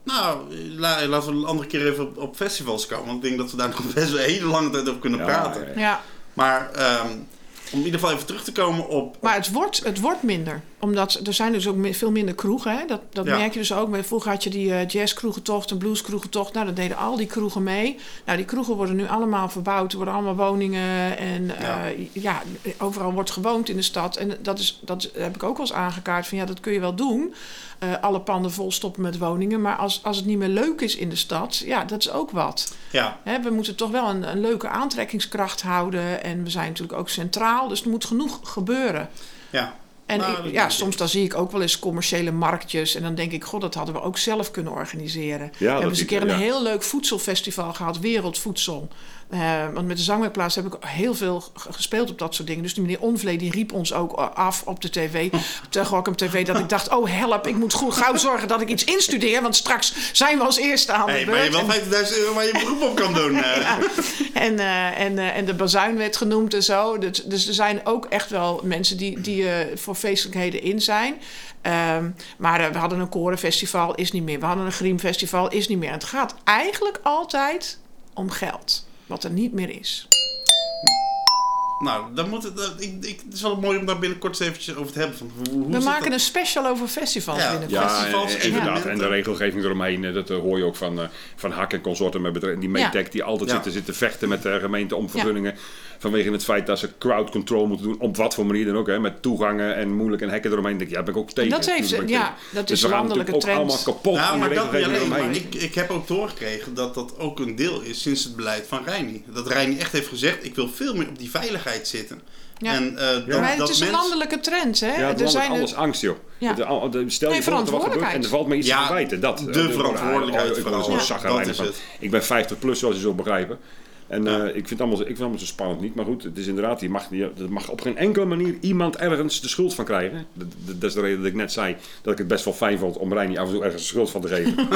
nou, la- laten we een andere keer even op, op festivals komen. Want ik denk dat we daar nog best wel een hele lange tijd over kunnen Ja, praten. ja. Ja, Maar ehm, om in ieder geval even terug te komen op... maar het wordt, het wordt minder. Omdat er zijn dus ook veel minder kroegen. Hè? Dat, dat Ja. merk je dus ook. Vroeger had je die eh jazzkroegentocht en blueskroegentocht. Nou, dat deden al die kroegen mee. Nou, die kroegen worden nu allemaal verbouwd. Er worden allemaal woningen. En Ja. ja. ja, overal wordt gewoond in de stad. En dat, is, dat heb ik ook wel eens aangekaart. Van ja, dat kun je wel doen. Eh, alle panden vol stoppen met woningen. Maar als, als het niet meer leuk is in de stad, ja, dat is ook wat. Ja, Hè, we moeten toch wel een, een leuke aantrekkingskracht houden. En we zijn natuurlijk ook centraal. Dus er moet genoeg gebeuren. ja. En Nou, ik- ja, soms dan zie ik ook wel eens commerciële marktjes. En dan denk ik, god, dat hadden we ook zelf kunnen organiseren. we hebben eens een keer een ja. heel leuk voedselfestival gehad, Wereldvoedsel. Eh, want met de zangwerkplaats heb ik heel veel gespeeld op dat soort dingen. Dus die meneer Onvlee die riep ons ook eh, af op de tv, op de Gorkum TV, dat ik dacht, oh help, ik moet goed gauw zorgen dat ik iets instudeer. Want straks zijn we als eerste aan de Hey, beurt. maar je wel 50.000 euro waar je beroep op kan doen. eh. en, en, en de bazuin werd genoemd en zo. Dus, dus er zijn ook echt wel mensen die, die voor feestelijkheden in zijn. Ehm, maar we hadden een korenfestival, is niet meer. We hadden een griemfestival, is niet meer. En het gaat eigenlijk altijd om geld. Wat er niet meer is. Nou, dan moet het, dat- ik, ik, het is wel mooi om daar binnenkort eens eventjes over te hebben. Van hoe, hoe We maken dat? een special over festivals Ja, binnen. Ja, Festivals, en- inderdaad. En de regelgeving eromheen, eh, dat eh, hoor je ook van, eh, van Hak en consorten met bedrijven. Die Ja. Metec, die altijd Ja. zitten, zitten vechten met de gemeente om vergunningen. Vanwege het feit dat ze crowd control moeten doen. Op wat voor manier dan ook. Hè, met toegangen en moeilijk en hekken eromheen. Denk ik, ja, daar ben ik ook tegen. Dat heeft ze- ja, dat dus is landelijke natuurlijk ook trend. allemaal kapot. Nou, maar dat alleen. Maar ik, ik heb ook doorgekregen dat dat ook een deel is sinds het beleid van Reini. Dat Reini echt heeft gezegd, ik wil veel meer op die veiligheid zitten. Ja. En, eh, dat, maar het dat is een landelijke trend. Hè? Ja, er zijn alles er- angst, joh. Ja. Al- de- stel Nee, je voor dat er wat gebeurt en er valt me iets Ja, te verwijten. Dat, de eh, verantwoordelijkheid oh, ik Dat is van. het. Ik ben 50 plus, zoals je zult begrijpen. En Ja. eh, ik, vind het allemaal, ik vind het allemaal zo spannend niet. Maar goed, het is inderdaad, je mag, je, er mag op geen enkele manier iemand ergens de schuld van krijgen. Dat, dat, dat is de reden dat ik net zei dat ik het best wel fijn vond om Reini af en toe ergens de schuld van te geven.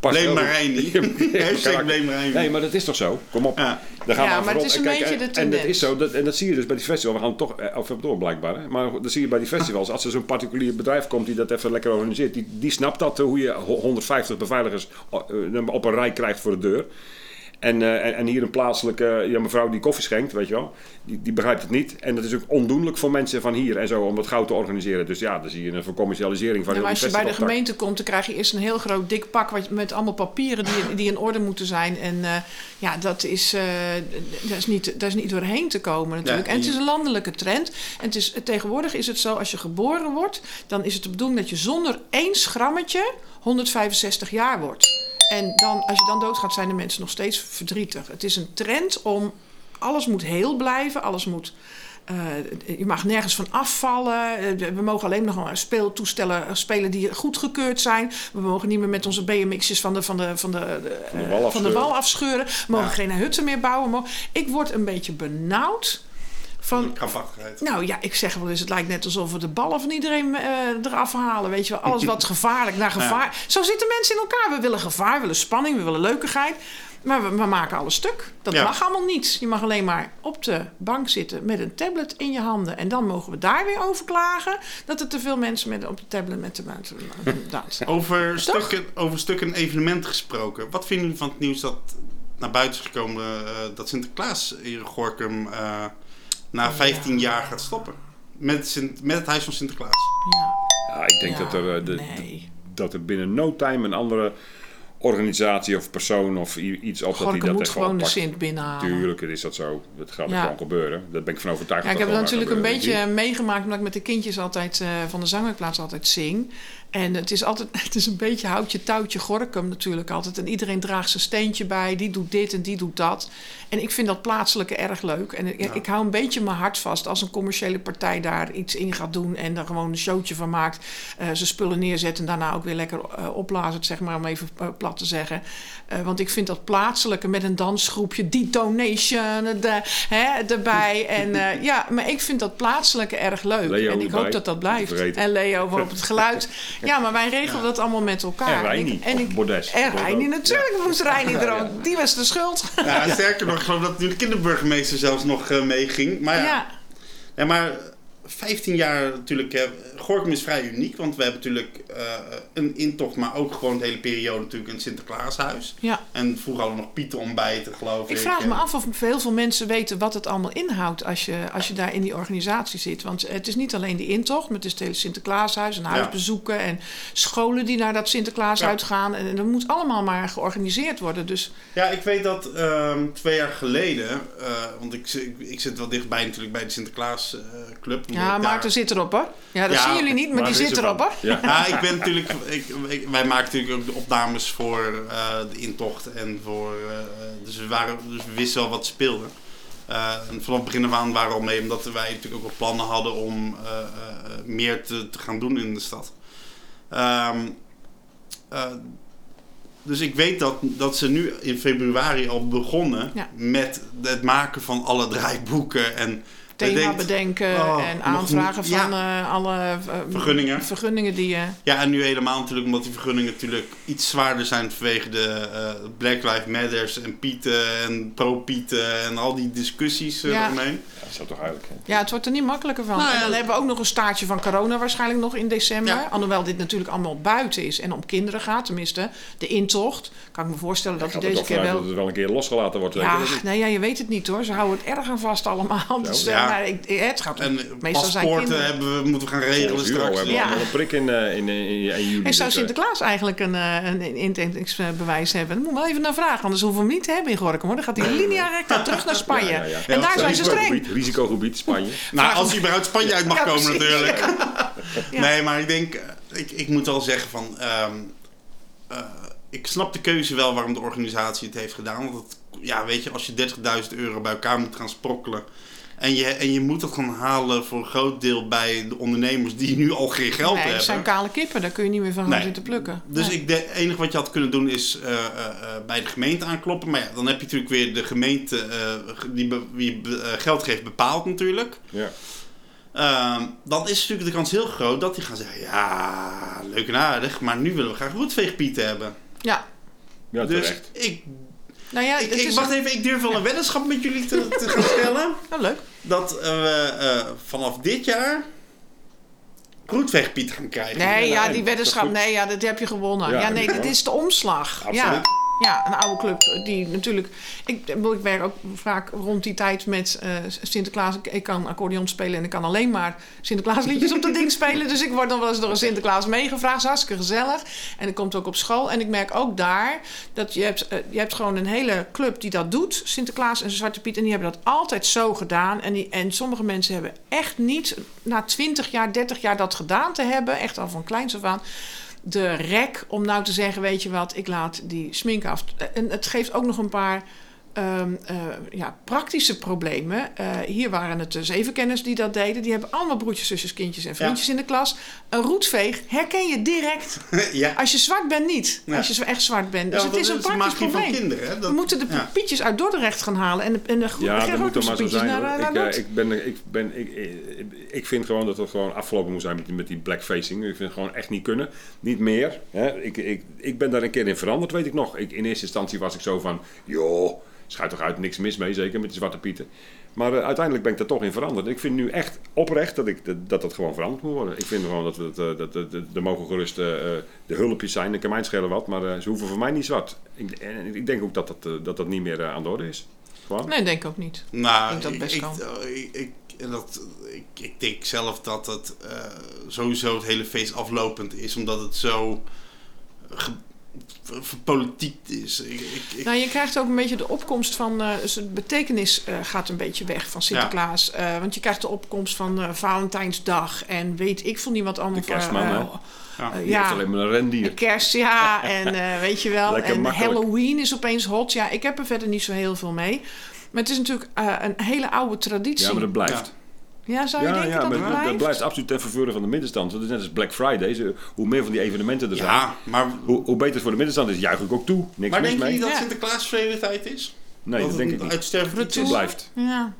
Heel maar. Reini. Hashtag Reini. Nee, maar dat is toch zo? Kom op. Ja. Daar gaan Ja, we maar het is een Kijk, beetje en- de En dat is zo, dat, en dat zie je dus bij die festivals. We gaan toch eh, of door blijkbaar. Hè? Maar dat zie je bij die festivals. Als er zo'n particulier bedrijf komt die dat even lekker organiseert, die, die snapt dat, eh, hoe je ho- 150 beveiligers eh, op een rij krijgt voor de deur. En, eh, en, en hier een plaatselijke ja, mevrouw die koffie schenkt, weet je wel. Die, die begrijpt het niet. En dat is ook ondoenlijk voor mensen van hier en zo om het goud te organiseren. Dus ja, dan zie je een vercommercialisering van Ja, heel maar als je bij de gemeente komt, dan krijg je eerst een heel groot dik pak wat, met allemaal papieren die, die in orde moeten zijn. En eh, ja, dat is, eh, dat, is niet, dat is niet doorheen te komen natuurlijk. Ja, en het is een landelijke trend. En het is, tegenwoordig is het zo, als je geboren wordt, dan is het de bedoeling dat je zonder één schrammetje 165 jaar wordt. En dan, als je dan doodgaat, zijn de mensen nog steeds verdrietig. Het is een trend om, alles moet heel blijven, alles moet... eh, je mag nergens van afvallen. Eh, we mogen alleen nog maar speeltoestellen spelen die goedgekeurd zijn. We mogen niet meer met onze BMX'jes van de, van de, van de, Van de eh, wal van de afscheuren. wal afscheuren. We mogen Ja. geen hutten meer bouwen. Ik word een beetje benauwd van Krampachtigheid. nou ja, ik zeg wel eens, het lijkt net alsof we de ballen van iedereen eh, eraf halen. Weet je wel, alles wat gevaarlijk naar gevaar. Zo zitten mensen in elkaar. We willen gevaar, we willen spanning, we willen leukigheid. Maar we, we maken alles stuk. Dat Ja. mag allemaal niet. Je mag alleen maar op de bank zitten met een tablet in je handen. En dan mogen we daar weer over klagen dat er te veel mensen met, op de tablet met de buiten. Dat. Over stukken, over stukken evenement gesproken. Wat vinden jullie van het nieuws dat naar buiten is gekomen eh, dat Sinterklaas hier in Gorkum eh, na 15 jaar gaat stoppen? Met, Sint, met het Huis van Sinterklaas. Ja. Ja, ik denk Ja, dat, er, eh, de, nee. dat er binnen no time een andere organisatie of persoon of iets op dat die dat moet gewoon de. Sint binnenhalen. Tuurlijk is dat zo. Dat gaat Ja. gewoon gebeuren. Daar ben ik van overtuigd. Ja, ik dat heb het dat natuurlijk een beetje meegemaakt omdat ik met de kindjes altijd eh, van de zangwerkplaats altijd zing. En het is altijd, het is een beetje houtje touwtje gorkum natuurlijk altijd. En iedereen draagt zijn steentje bij, die doet dit en die doet dat. En ik vind dat plaatselijke erg leuk. En ik, ik hou een beetje mijn hart vast als een commerciële partij daar iets in gaat doen en daar gewoon een showtje van maakt. eh zijn spullen neerzet en daarna ook weer lekker eh opblazen, zeg maar, om even eh, plat te zeggen. Want ik vind dat plaatselijke met een dansgroepje, Detonation de, hè, erbij. En ja, maar ik vind dat plaatselijke erg leuk. Leo en ik hoop dat dat blijft. En Leo op het geluid. Ja, maar wij regelen dat allemaal met elkaar. En Reini, ik, en ik, Bordes. en. Reini, natuurlijk moest Reini er ook. Die was de schuld. Ja, sterker nog, ik geloof dat nu de kinderburgemeester zelfs nog eh, meeging. Maar ja, Ja. Ja, maar 15 jaar natuurlijk. Hè, Gorkum is vrij uniek, want we hebben natuurlijk eh, een intocht, maar ook gewoon de hele periode natuurlijk een Sinterklaashuis. ja. En vroeger hadden we nog Pieten ontbijten, geloof ik. Ik vraag me af of heel veel mensen weten wat het allemaal inhoudt als je, als je daar in die organisatie zit. Want het is niet alleen die intocht, maar het is het hele Sinterklaashuis en huisbezoeken en scholen die naar dat Sinterklaashuis gaan. En dat moet allemaal maar georganiseerd worden. Dus Ja, ik weet dat ehm, twee jaar geleden, eh, want ik, ik, ik zit wel dichtbij natuurlijk bij de Sinterklaas eh, club. ja, Maarten daar- zit erop hoor. Ja, dat Ja, zien jullie niet, maar die zit erop hoor. Ja. Ja, ik ben natuurlijk. Ik, ik- wij maken natuurlijk ook de opnames voor eh, de intocht en voor. eh, dus, we waren, dus we wisten wel wat speelde. Eh, en vanaf het begin af aan waren we al mee, omdat wij natuurlijk ook wel plannen hadden om meer te, te gaan doen in de stad. Ehm, eh, dus ik weet dat, dat ze nu in februari al begonnen Ja. met het maken van alle draaiboeken en Thema denkt, bedenken oh, en aanvragen niet- van eh, alle eh, Vergunningen. vergunningen die je. Ja, en nu helemaal natuurlijk omdat die vergunningen natuurlijk iets zwaarder zijn vanwege de eh, Black Lives Matters en Pieten en pro-Pieten en al die discussies eh Ja. eromheen. Ja, dat is toch hè? Ja, het wordt er niet makkelijker van. Nou ja, en dan hebben we ook nog een staartje van corona waarschijnlijk nog in december. Ja. Alhoewel dit natuurlijk allemaal buiten is en om kinderen gaat. Tenminste, de intocht. Kan ik me voorstellen dat die deze keer wel... dat het wel een keer losgelaten wordt. Ja, nee, ja, je weet het niet hoor. Ze houden het erg aan vast allemaal. Dus, eh, Ja. maar ik, het gaat En meestal zijn paspoorten kinderen. hebben we, moeten we gaan regelen straks. hebben we een prik in, eh, in, in, in juli. En zou eh, Sinterklaas eigenlijk een, eh, een inentingsbewijs hebben? Daar moet wel even naar vragen, anders hoeven we hem niet te hebben in Gorkum. Hoor. Dan gaat hij linea recta terug naar Spanje. Ja, ja, ja. En Ja, daar zijn ze streng. Risicogebied, risicogebied Spanje. Nou, als hij überhaupt Spanje uit mag Ja, komen precies. natuurlijk. Ja. Nee, maar ik denk, eh, ik, ik moet wel zeggen van... ehm, eh, ik snap de keuze wel waarom de organisatie het heeft gedaan. Want het, ja, weet je, als je 30.000 euro bij elkaar moet gaan sprokkelen... En je, en je moet dat gaan halen voor een groot deel bij de ondernemers die nu al geen geld Nee, het hebben. zijn kale kippen, daar kun je niet meer van gaan Nee. zitten plukken. Dus Nee. ik de enige wat je had kunnen doen is eh, eh, eh, bij de gemeente aankloppen. Maar ja, dan heb je natuurlijk weer de gemeente eh, die wie geld geeft bepaald natuurlijk. Ja. Ehm, dan is natuurlijk de kans heel groot dat die gaan zeggen: ja, leuk en aardig, maar nu willen we graag roetveegpieten hebben. Ja, ja, dus terecht. ik, nou ja, ik, wacht een- even, ik durf wel een weddenschap met jullie te, te gaan stellen. Nou, leuk. Dat eh, we eh, vanaf dit jaar roetveegpieten gaan krijgen. Nee, ja, nee, die weddenschap, nee, ja, dat heb je gewonnen. Ja, Ja, nee, dit is de omslag. Absoluut. Ja. Ja, een oude club die natuurlijk... Ik, ik werk ook vaak rond die tijd met uh, Sinterklaas. Ik, ik, kan accordeon spelen en ik kan alleen maar Sinterklaasliedjes op dat ding spelen. Dus ik word dan wel eens door een Sinterklaas meegevraagd. is hartstikke gezellig. En dat komt ook op school. En ik merk ook daar dat je hebt, uh, je hebt gewoon een hele club die dat doet. Sinterklaas en Zwarte Piet. En die hebben dat altijd zo gedaan. En, die, en sommige mensen hebben echt niet na 20 jaar, 30 jaar dat gedaan te hebben. Echt al van kleins af aan de rek om nou te zeggen: Weet je wat, ik laat die smink af. En het geeft ook nog een paar um, uh, ja, praktische problemen. Uh, hier waren het dus zevenkenners die dat deden. Die hebben allemaal broertjes, zusjes, kindjes en vriendjes ja. in de klas. Een roetveeg herken je direct. ja. Als je zwart bent niet. Ja. Als je echt zwart bent. Dus het is een praktisch probleem. Kinderen, hè? Dat, We moeten de pietjes uit Dordrecht gaan halen. En de, en de ja, moet maar zo zijn. Naar, ik, naar uh, ik, ben, ik, ben, ik, ik vind gewoon dat het gewoon afgelopen moet zijn met die, met die blackfacing. Ik vind het gewoon echt niet kunnen. Niet meer. Hè? Ik, ik, ik ben daar een keer in veranderd, weet ik nog. Ik, in eerste instantie was ik zo van... joh Schuit toch uit, niks mis mee, zeker met die zwarte pieten. Maar uh, uiteindelijk ben ik daar toch in veranderd. Ik vind nu echt oprecht dat ik, dat, dat gewoon veranderd moet worden. Ik vind gewoon dat, we het, uh, dat, dat, dat er mogen gerust uh, de hulpjes zijn. Ik kan mij schelen wat, maar ze hoeven voor mij niet zwart. Ik, en ik denk ook dat dat, dat, dat niet meer aan de orde is. Gewoon. Nee, denk ook niet. Nou, ik denk dat best ik, kan. ik, ik, dat, ik, ik denk zelf dat het sowieso het hele feest aflopend is. Omdat het zo politiek is. Ik, ik, ik... Nou, je krijgt ook een beetje de opkomst van. Uh, dus de betekenis uh, gaat een beetje weg van Sinterklaas. Ja. Uh, want je krijgt de opkomst van Valentijnsdag en weet ik veel niet wat allemaal. De kerstman, hè? Ja, ja. alleen maar een rendier. Kerst, ja. En uh, weet je wel. Lekker en makkelijk. Halloween is opeens hot. Ja, ik heb er verder niet zo heel veel mee. Maar het is natuurlijk uh, een hele oude traditie. Ja, maar dat blijft. Ja. Zou je Ja, denken ja dat maar het dat blijft? blijft absoluut ten verveur van de middenstand. Dat is net als Black Friday. Ze- Hoe meer van die evenementen er zijn, Ja, maar, hoe, hoe beter het voor de middenstand is. Juich ik ook toe. Niks maar mis denk je niet dat Ja. Sinterklaas verleden tijd is? Nee, dat het denk ik niet. iets Het is? blijft. Ja.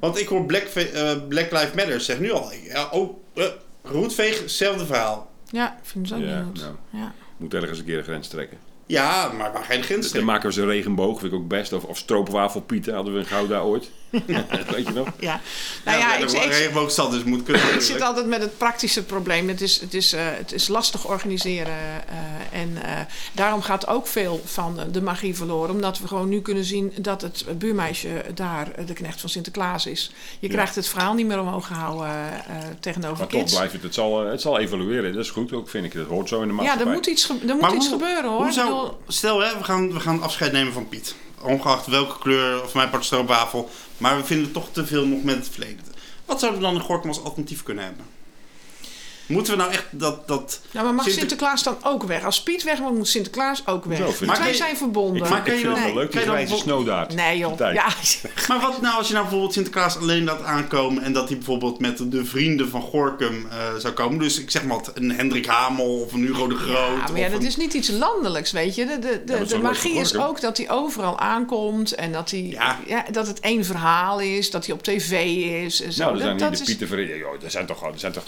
Want ik hoor Black, eh, Black Lives Matter zegt nu al. Ja, oh, uh, roetveeg, hetzelfde verhaal. ja, ik vind het ook Ja, niet goed. nou. Ja. Moet ergens een keer een grens trekken. Ja, maar waar ga je de grens Dan trekken? maken we ze een regenboog, vind ik ook best. Of, of stroopwafelpieten hadden we in Gouda ooit. Weet je nog? Ja. Nou ja, ik, de ik, regenboogstad dus moet kunnen. Ik zit altijd met het praktische probleem. Het is, het is, eh, het is lastig organiseren. eh, en eh, daarom gaat ook veel van de magie verloren. Omdat we gewoon nu kunnen zien dat het buurmeisje daar de knecht van Sinterklaas is. Je Ja. krijgt het verhaal niet meer omhoog gehouden eh, eh, tegenover Maar toch blijft het. Het zal, het zal evalueren. Dat is goed ook, vind ik. Dat hoort zo in de ja, maatschappij. er moet iets, ge- er moet Maar iets hoe- gebeuren hoor. Hoe Ik zou, bedoel, stel, hè, we, gaan, we gaan afscheid nemen van Piet. Ongeacht welke kleur, of mijn part stroopwafel. Maar we vinden toch te veel nog met het verleden. Wat zouden we dan in Gorkum als alternatief kunnen hebben? Moeten we nou echt dat... dat nou, maar mag Sinter- Sinterklaas dan ook weg? Als Piet weg moet, moet Sinterklaas ook weg. Wij zijn verbonden. Ik, Maar ik je vind het wel leuk, die grijze snowdaard. Nee joh. Ja. Maar wat nou als je nou bijvoorbeeld Sinterklaas alleen laat aankomen... en dat hij bijvoorbeeld met de vrienden van Gorkum eh, zou komen. Dus ik zeg maar een Hendrik Hamel of een Hugo de Groot. Ja, maar ja, dat een- is niet iets landelijks, weet je. De, de, de, is magie is ook dat hij overal aankomt en dat, hij, Ja. ja. dat het één verhaal is, dat hij op tv is. En zo. Nou, er zijn dat, niet dat de is- Pieter joh, er zijn toch, er zijn toch,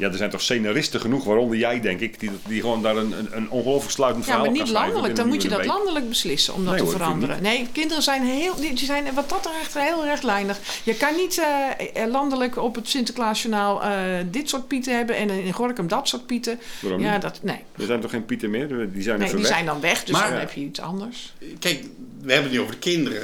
ja, er zijn toch scenaristen genoeg, waaronder jij denk ik, die, die gewoon daar een, een, een ongelooflijk sluitend Ja, verhaal maar kan niet landelijk. Dan moet je dat landelijk beslissen om dat Nee, te hoor, veranderen. Nee, kinderen zijn, heel, die zijn wat dat er echt heel rechtlijnig. Je kan niet eh, eh, landelijk op het Sinterklaasjournaal eh dit soort pieten hebben en in Gorkum dat soort pieten. Waarom Ja, dat, nee. Er zijn toch geen Pieten meer? Die zijn nee die weg. zijn dan weg, dus Maar- dan heb je iets anders. Kijk, we hebben het nu over de kinderen.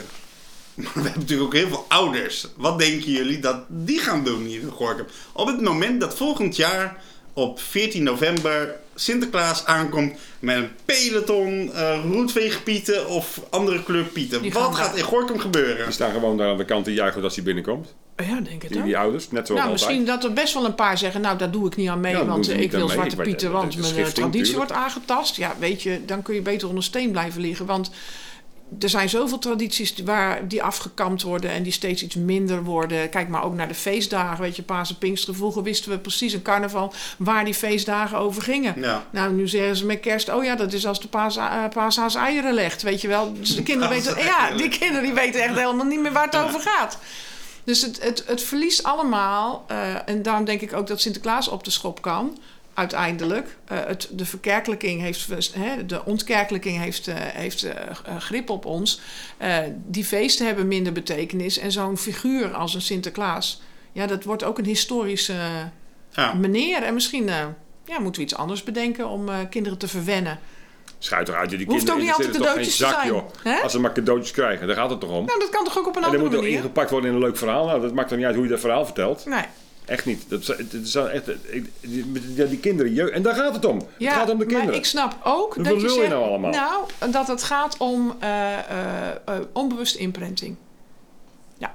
Maar we hebben natuurlijk ook heel veel ouders. Wat denken jullie dat die gaan doen hier in Gorkum? Op het moment dat volgend jaar op 14 november Sinterklaas aankomt met een peloton, uh, roetveegpieten of andere kleur pieten. Die Wat gaan gaat in Gorkum gebeuren? Die staan gewoon daar aan de kant te juichen als hij binnenkomt. Ja, denk het Die, die ouders, net zoals Nou, altijd. misschien dat er best wel een paar zeggen... nou, daar doe ik niet aan mee, Ja, want ik wil. Zwarte Ik Pieten... want mijn eh, traditie tuurlijk. wordt aangetast. Ja, weet je, dan kun je beter onder steen blijven liggen. Want er zijn zoveel tradities waar, die afgekampt worden... en die steeds iets minder worden. Kijk maar ook naar de feestdagen, weet je, Pasen, Pinksteren. Vroeger wisten we precies een carnaval waar die feestdagen over gingen. Ja. Nou, nu zeggen ze met kerst... oh ja, dat is als de paas, paashaas eieren legt, weet je wel. Dus de kinderen weten... Ja, die kinderen die weten echt helemaal niet meer waar het over gaat. Dus het, het, het verliest allemaal. eh, en daarom denk ik ook dat Sinterklaas op de schop kan. Uiteindelijk. Eh, het, de verkerkelijking heeft, de ontkerkelijking heeft, eh, heeft eh, grip op ons. Die feesten hebben minder betekenis. En zo'n figuur als een Sinterklaas. Ja, dat wordt ook een historische Ja. meneer. En misschien ja, moeten we iets anders bedenken om kinderen te verwennen. Schuit eruit. Die Hoeft kinderen ook niet altijd cadeautjes zak, joh. Als ze maar cadeautjes krijgen, daar gaat het toch om. Nou, dat kan toch ook op een en dan andere moet ook manier? ingepakt worden in een leuk verhaal. Nou, dat maakt dan niet uit hoe je dat verhaal vertelt. Nee. Echt niet. Dat, het is echt, die, die, kinderen, jeugd, en daar gaat het om. Ja, het gaat om de kinderen. maar ik snap ook dat je zegt, nou allemaal? Nou, dat het gaat om eh, eh, onbewuste imprinting. Ja,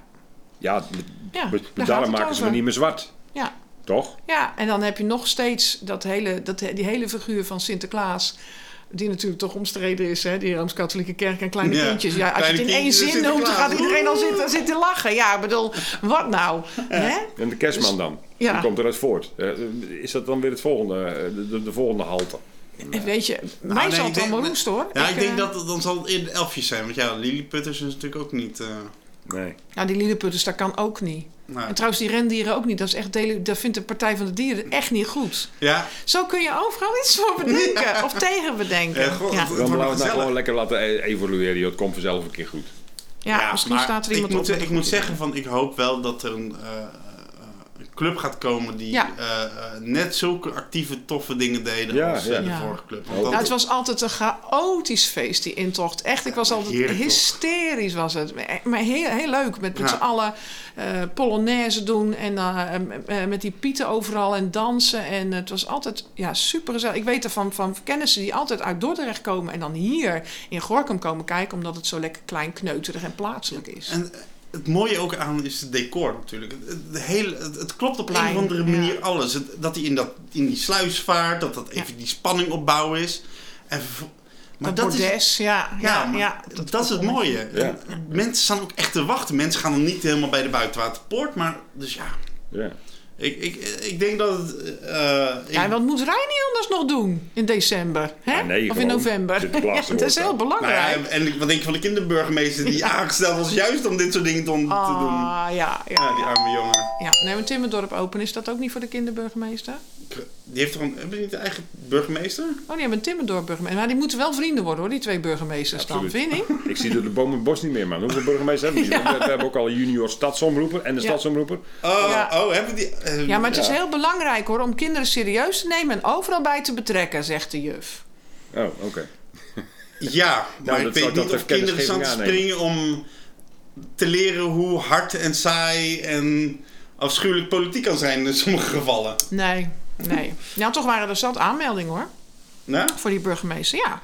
Ja, gaat daarom maken ze me niet meer zwart. Ja, Toch? ja, en dan heb je nog steeds dat hele, dat, die hele figuur van Sinterklaas... Die natuurlijk toch omstreden is, hè? die Rooms-Katholieke Kerk en kleine Ja, kindjes. Ja, als je het in één zin noemt, dan gaat iedereen al zitten, zitten lachen. Ja, ik bedoel, wat nou? Hè? En de kerstman dan? Dus- ja. Die komt eruit voort. Eh, Is dat dan weer het volgende, eh, de, de, de volgende halte? En Weet je, mij Nou, nee, zal het allemaal denk- roest hoor. Ja, ik, denk eh, dat het- dan zal eerder elfjes zijn. Want ja, Lilliputters is natuurlijk ook niet... eh, Nee. Nou, die lilliputters, dat kan ook niet. Nou, En trouwens, die rendieren ook niet. Dat, is echt delen, dat vindt de Partij van de Dieren echt niet goed. ja, Zo kun je overal iets voor bedenken. Of tegen bedenken. Ja, gewoon- ja. Dan laten we het nou gewoon lekker laten e- evalueren. joh. Het komt vanzelf een keer goed. Ja, misschien staat er ik iemand moet, op. met Ik moet zeggen, van, ik hoop wel dat er een, eh, een club gaat komen die Ja. eh, eh, net zulke actieve, toffe dingen deden Ja, als eh, ja. de Ja. vorige club. Nou, Want Nou, het was altijd een chaotisch feest, die intocht. Echt, ik was altijd hysterisch was het. Maar heel, heel leuk, met, met Ja. z'n allen eh polonaise doen. En met die pieten overal en dansen. En het was altijd ja, super gezellig. Ik weet er van, van kennissen die altijd uit Dordrecht komen... en dan hier in Gorkum komen kijken... omdat het zo lekker klein, kneuterig en plaatselijk is. En het mooie ook aan is het decor natuurlijk. Het, hele, het, het klopt op Plein, een of andere manier ja. alles. Het- dat hij in, dat, in die sluis vaart, dat dat even die spanning opbouw is. En, maar dat dat is, ja. Ja, maar ja, dat, is het mooie. Mensen staan ook echt te wachten. Mensen gaan dan niet helemaal bij de buitenwaterpoort, maar dus ja. Ja. Ik, ik, ik denk dat het. eh, ik- Ja, en wat moet Rijn niet anders nog doen in december? Hè? Ja, nee, of in november? Sinterklaas dat is heel erop. nou belangrijk. ja, en wat denk je van de kinderburgemeester die aangesteld was juist om dit soort dingen te, te doen? Ah, ja, ja. Ja, die arme jongen. Ja, nee, maar Timmerdorp Open, is dat ook niet voor de kinderburgemeester? Die heeft toch een, hebben die niet een eigen burgemeester? Oh, die hebben een Timmerdorp burgemeester. Maar die moeten wel vrienden worden hoor, die twee burgemeesters dan, vind niet? Ik zie door de boom het bos niet meer, man. Hoeveel burgemeesters hebben we? We hebben ook al een junior stadsomroeper en de Ja. stadsomroeper. Oh, Ja. oh hebben die. eh, Ja, maar het is heel belangrijk hoor, om kinderen serieus te nemen en overal bij te betrekken, zegt de juf. Oh, oké. Ja, maar dat ik weet ik niet dat of kinderen staan te springen om te leren hoe hard en saai en afschuwelijk politiek kan zijn in sommige gevallen. Nee, nee. Nou, toch waren er zat aanmeldingen hoor, Nou? voor die burgemeester, ja.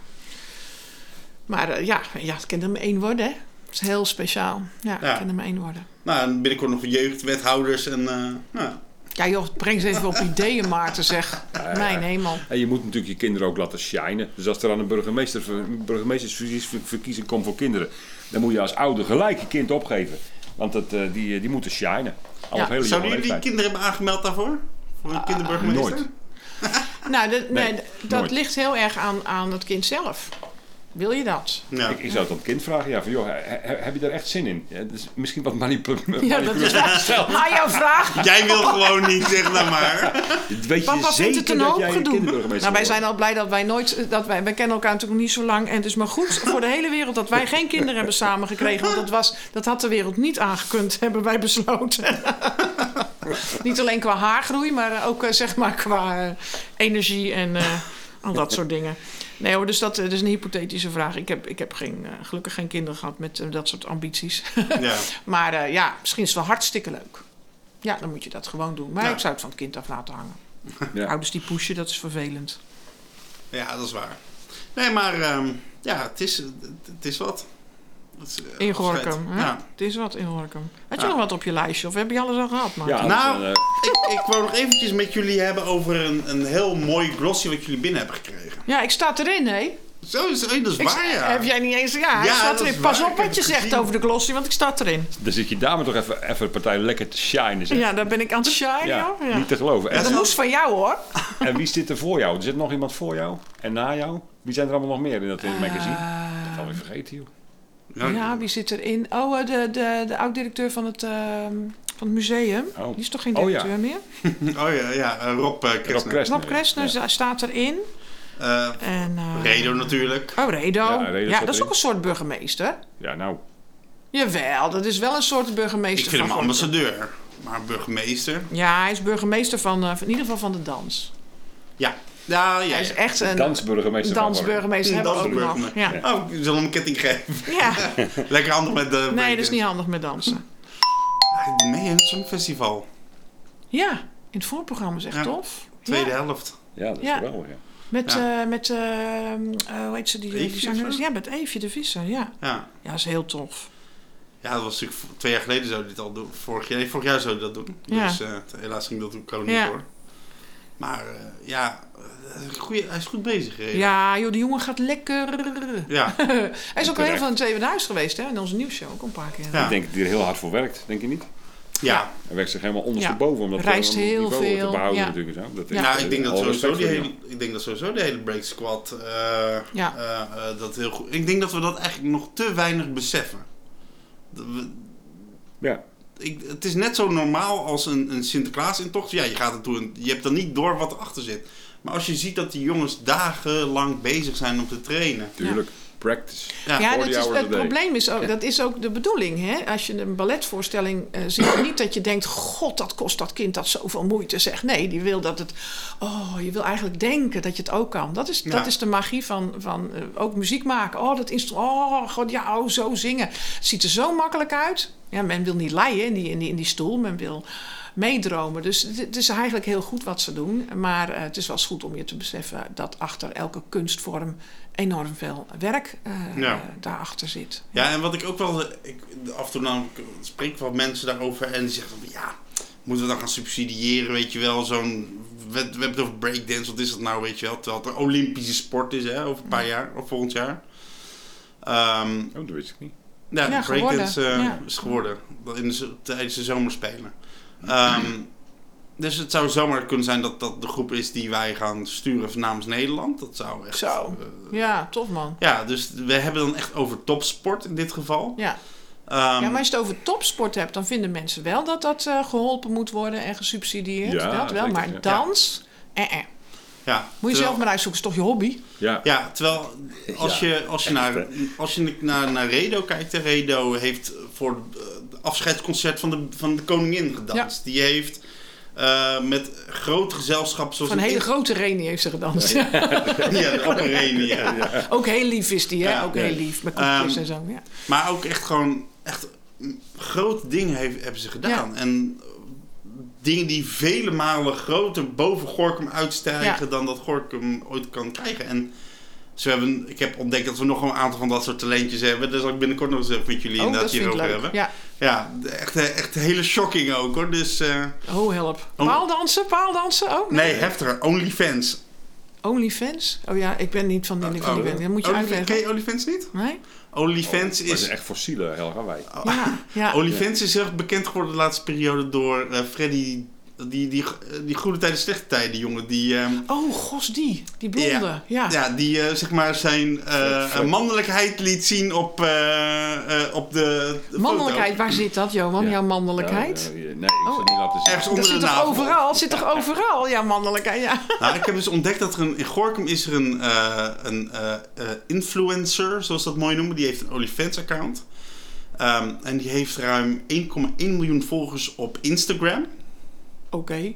Maar eh, ja, ja, het kan er maar één worden hè. Dat is heel speciaal. Ja, Ja. het kan er maar één worden. Nou, en binnenkort nog jeugdwethouders en. eh, nou, Ja joh, breng ze even op ideeën Maarten zeg. Mijn hemel. En je moet natuurlijk je kinderen ook laten shinen. Dus als er aan een burgemeester, burgemeestersverkiezing komt voor kinderen, dan moet je als ouder gelijk je kind opgeven. Want dat, eh, die, die moeten shinen. Al Ja. hele jonge Zouden jullie leeftijd. kinderen hebben aangemeld daarvoor? Voor een kinderburgemeester? nooit. Nou, de- nee, dat nooit. ligt heel erg aan, aan het kind zelf. Wil je dat? Ja. Ik, ik zou het aan het kind vragen, ja, van, joh, he- he- heb je daar echt zin in? Ja, is misschien wat manipulatief. Ja, dat is wel maar jouw vraag. Jij wil gewoon niet, zeg nou maar. Weet je Papa zeker vindt het een dat hoop gedoe. kinderburgemeester Nou, wij zijn al blij dat wij nooit... Dat wij, wij kennen elkaar natuurlijk nog niet zo lang. En het is maar goed voor de hele wereld dat wij geen kinderen hebben samengekregen. Want dat, was, dat had de wereld niet aangekund, hebben wij besloten. niet alleen qua haargroei, maar ook eh, zeg maar qua eh, energie en eh, al dat soort dingen. Nee hoor, dus dat, eh, dat is een hypothetische vraag. Ik heb, ik heb geen, eh, gelukkig geen kinderen gehad met eh, dat soort ambities. Ja. maar eh, ja, misschien is het wel hartstikke leuk. Ja, dan moet je dat gewoon doen. Maar Ja. ik zou het van het kind af laten hangen. Ja. Ouders die pushen, dat is vervelend. ja, dat is waar. Nee, maar ehm, ja, het is, het is wat. Is, eh, In afscheid. Gorkum. hè? Ja. Het is wat in Gorkum. Had je Ja. nog wat op je lijstje? Of heb je alles al gehad? Ja, Nou, eh, Ik, ik wou nog eventjes met jullie hebben over een, een heel mooi glossy wat jullie binnen hebben gekregen. Ja, ik sta erin, hè? Zo is dat is Ik- waar, ja. Heb jij niet eens... Ja, ik Ja, sta dat erin. Pas waar. op wat je zegt gezien. over de glossy, want ik sta erin. dan zit je maar toch even, even een partij lekker te shinen. Zeg. Ja, daar ben ik aan het shine, Ja. Ja. niet te geloven. Dat En, moest van jou, hoor. en wie zit er voor jou? Er zit nog iemand voor jou en na jou? Wie zijn er allemaal nog meer in dat het magazine? Eh, Dat had ik vergeten, joh. Ja, ja, wie zit erin? Oh, eh, de, de, de oud-directeur van het, ehm, van het museum. Oh. Die is toch geen Oh, ja. directeur meer? Oh ja, ja eh, Rob uh, Rob Kressner. Rob Kressner staat erin. Eh, En, eh, Redo natuurlijk. Oh, Redo. Ja, Redo dat is ook een soort burgemeester. Ja, nou. Jawel, dat is wel een soort Ik burgemeester vind hem van ambassadeur. Maar burgemeester. Ja, hij is burgemeester van, eh, in ieder geval van de dans. Ja. Ja, ja. Hij is echt een Dansburgemeester dansburgemeester. Hebben we ook nog. Ja. Oh, ik zal hem een ketting geven. ja. Lekker handig met de Nee, dat is niet handig met dansen. Hij doet mee in het Songfestival. Ja, in het voorprogramma is echt Ja. tof. Tweede Ja. helft. Ja, dat is Ja. geweldig. Ja. Met, Ja. eh, met eh, eh, hoe heet ze, die, Eefje? Ja, met Eefje de Visser, ja. Ja. Ja, dat is heel tof. Ja, dat was natuurlijk twee jaar geleden zou dit al doen. Vorig jaar, nee, vorig jaar zou hij dat doen. Ja. Dus eh, helaas ging dat ook corona Ja. niet door. Maar eh, ja, eh, goeie, hij is goed bezig gereden. Ja, joh, die jongen gaat lekker. Ja. Hij is ook al heel veel in het Tweede Huis geweest, hè? In onze nieuwsshow ook een paar keer. Ja. Ik denk dat hij er heel hard voor werkt, denk je niet? ja. Hij werkt zich helemaal ondersteboven om dat Reist om dat heel niveau veel, te behouden ja. natuurlijk. Zo. Dat Ja. Nou, ik denk dat sowieso die hele, ik denk dat sowieso de hele break squad eh, Ja. eh, eh, dat heel goed. Ik denk dat we dat eigenlijk nog te weinig beseffen. Dat we- Ja, ik, het is net zo normaal als een, een Sinterklaas-intocht. Ja, je gaat er toe en je hebt dan niet door wat erachter zit. Maar als je ziet dat die jongens dagenlang bezig zijn om te trainen. tuurlijk. Practice. Ja, Ja, 40 dat is, het probleem is ook, dat is ook de bedoeling. Hè? Als je een balletvoorstelling eh, ziet, niet dat je denkt: God, dat kost dat kind dat zoveel moeite. Zeg nee, die wil dat het. Oh, je wil eigenlijk denken dat je het ook kan. Dat is, Ja. dat is de magie van, van eh, ook muziek maken. Oh, dat instrument. Oh, God, ja, oh, zo zingen. Het ziet er zo makkelijk uit. Ja, men wil niet leien in die, in die, in die stoel. Men wil meedromen. Dus het, is eigenlijk heel goed wat ze doen. Maar eh, het is wel eens goed om je te beseffen dat achter elke kunstvorm enorm veel werk eh, Ja. daarachter zit. Ja, en wat ik ook wel. Ik, af en toe dan spreek ik wat mensen daarover en die zeggen van ja, moeten we dan gaan subsidiëren, weet je wel? Zo'n. We, we hebben het over breakdance, wat is dat nou, weet je wel? Terwijl het een Olympische sport is, hè, over een paar jaar, of volgend jaar. Ehm, Oh, dat wist ik niet. ja, Ja, breakdance geworden, eh, ja. is geworden in de, tijdens de zomerspelen. Ehm, dus het zou zomaar kunnen zijn dat dat de groep is die wij gaan sturen namens Nederland. Dat zou echt. Zo. eh, Ja, tof man. ja, dus we hebben dan echt over topsport in dit geval. Ja. Ehm, ja, maar als je het over topsport hebt, dan vinden mensen wel dat dat eh, geholpen moet worden en gesubsidieerd. Ja, dat wel, zeker, maar ja. dans, eh, eh. ja, moet je terwijl- zelf maar uitzoeken, is toch je hobby? Ja, Ja, terwijl als Ja, je, als je, echt, naar, als je naar, naar Redo kijkt, Redo heeft voor het afscheidsconcert van de, van de koningin gedanst. Die heeft eh, met groot gezelschap zoals Van een hele grote renie heeft ze gedanst. ja, op een reunie, ja. ook heel lief is die, hè? Ja, ook ja. heel lief, met koekjes Ehm, en zo. Ja. Maar ook echt gewoon echt mm, grote dingen heeft, hebben ze gedaan. En dingen die vele malen groter boven Gorkum uitstijgen Ja. dan dat Gorkum ooit kan krijgen. En ze hebben, ik heb ontdekt dat we nog een aantal van dat soort talentjes hebben. Daar zal ik binnenkort nog eens even met jullie Oh, inderdaad dat hierover hebben. Ja. Ja, echt, echt hele shocking ook hoor. Dus eh, Oh, help. Oh. Paaldansen, paaldansen ook? nee, heftiger. OnlyFans. OnlyFans? Oh ja, ik ben niet van die, van die Oh, band. Dat moet je Onlyfans- uitleggen. Ken je OnlyFans niet? Nee? OnlyFans dat is... is echt fossiele Helga Wij. Ja, ja. OnlyFans is heel erg bekend geworden de laatste periode door eh, Freddy... Die, die, die goede tijden, slechte tijden, jongen. Die, ehm, Oh, gos, die. Die blonde. Ja. Ja, die eh, zeg maar zijn eh, Fred. mannelijkheid liet zien op, eh, eh, op de, de Mannelijkheid, foto. waar zit dat, Johan? Ja. Jouw mannelijkheid? Nee, ik zal niet laten zien. Ergens dat onder zit de toch overal? Zit toch overal? Ja, mannelijkheid, ja. Nou, ik heb dus ontdekt dat er een, in Gorkum is er een, eh, een eh, eh, influencer, zoals dat mooi noemen. Die heeft een OnlyFans-account. Ehm, en die heeft ruim 1,1 miljoen volgers op Instagram. Oké.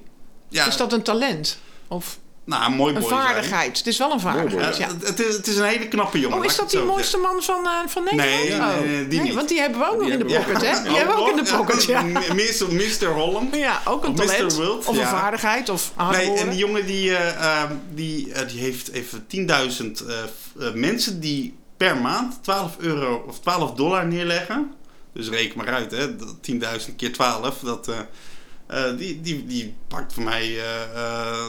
Ja, Is dat een talent? Of nou, een mooi een boy zijn. vaardigheid? Het is wel een vaardigheid, Ja, het, is, het is een hele knappe jongen. Oh, is dat die mooiste man van, eh, van Nederland? Nee, Oh. nee, die niet. want die hebben we ook nog in de pocket, hè? Die hebben we ook in de pocket, ja. Mr. Mr. Holland. Ja, ook een talent. Of een vaardigheid, of Nee, en die jongen die, eh, ehm, die, eh, die heeft even 10.000 eh, f- eh, mensen die per maand 12 euro of 12 dollar neerleggen. Dus reken maar uit, hè. Dat 10.000 keer 12. Dat, die, die, die pakt voor mij eh, eh,